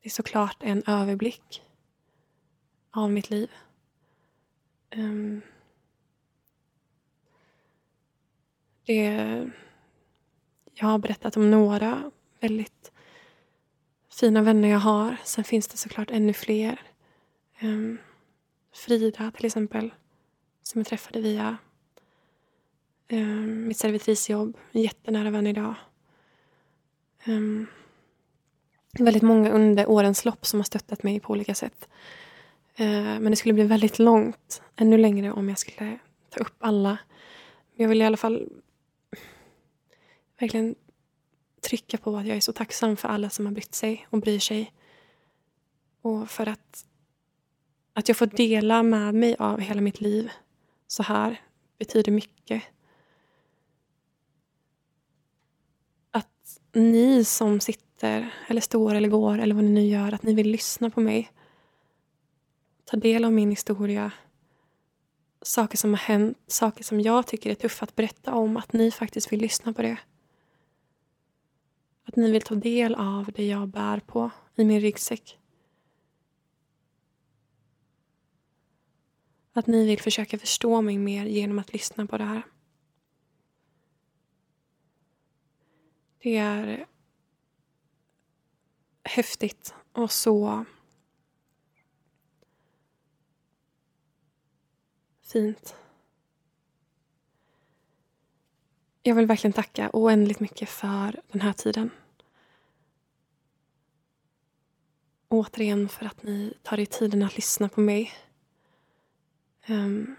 det är såklart en överblick av mitt liv. Um, det, jag har berättat om några väldigt fina vänner jag har. Sen finns det såklart ännu fler. Um, Frida till exempel, som jag träffade via um, mitt servitrisjobb. En jättenära vän idag. Um, väldigt många under årens lopp som har stöttat mig på olika sätt. Eh, men det skulle bli väldigt långt, ännu längre om jag skulle ta upp alla. Men jag vill i alla fall verkligen trycka på att jag är så tacksam för alla som har brytt sig och bryr sig. Och för att, att jag får dela med mig av hela mitt liv så här betyder mycket. Att ni som sitter, eller står eller går, eller vad ni nu gör, att ni vill lyssna på mig. Ta del av min historia. Saker som har hänt, saker som jag tycker är tuffa att berätta om, att ni faktiskt vill lyssna på det. Att ni vill ta del av det jag bär på i min ryggsäck. Att ni vill försöka förstå mig mer genom att lyssna på det här. Det är häftigt och så fint. Jag vill verkligen tacka oändligt mycket för den här tiden. Återigen för att ni tar er tiden att lyssna på mig. Um,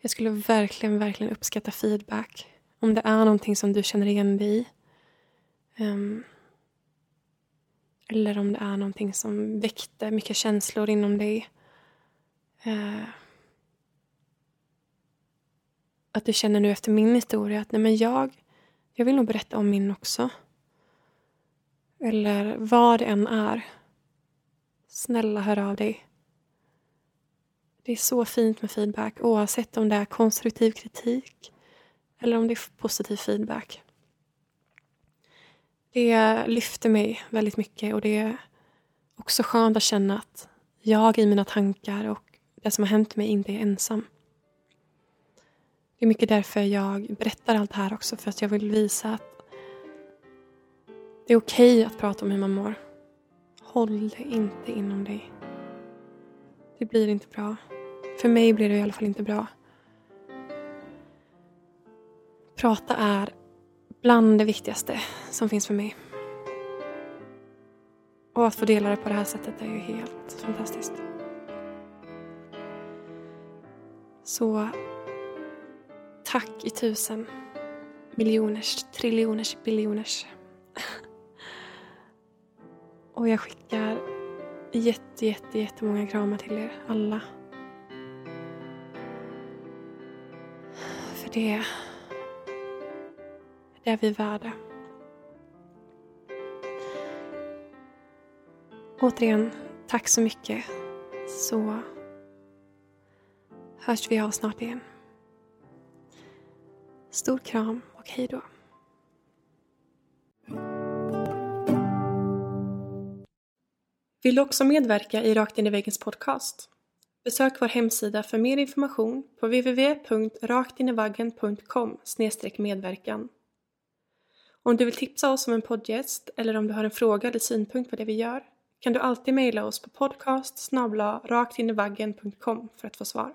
jag skulle verkligen, verkligen uppskatta feedback. Om det är någonting som du känner igen dig i. Um, eller om det är någonting som väckte mycket känslor inom dig eh, att du känner nu efter min historia att nej men jag, jag vill nog berätta om min också. Eller vad det än är. Snälla hör av dig. Det är så fint med feedback oavsett om det är konstruktiv kritik eller om det är positiv feedback. Det lyfter mig väldigt mycket och det är också skönt att känna att jag i mina tankar och det som har hänt mig inte är ensam. Det är mycket därför jag berättar allt det här också, för att jag vill visa att det är okej okay att prata om hur man mår. Håll det inte inom dig. Det blir inte bra. För mig blir det i alla fall inte bra. Prata är bland det viktigaste som finns för mig. Och att få dela det på det här sättet är ju helt fantastiskt. Så tack i tusen miljoners, triljoners, biljoners. Och jag skickar jätte, jätte, jättemånga kramar till er alla. För det, det är vi värda. Återigen, tack så mycket. Så hörs vi av snart igen. Stor kram och hej då. Vill du också medverka i Rakt in i väggens podcast? Besök vår hemsida för mer information på www.raktinivaggen.com medverkan. Om du vill tipsa oss om en poddgäst eller om du har en fråga eller synpunkt på det vi gör kan du alltid mejla oss på podcast raktinivaggen.com för att få svar.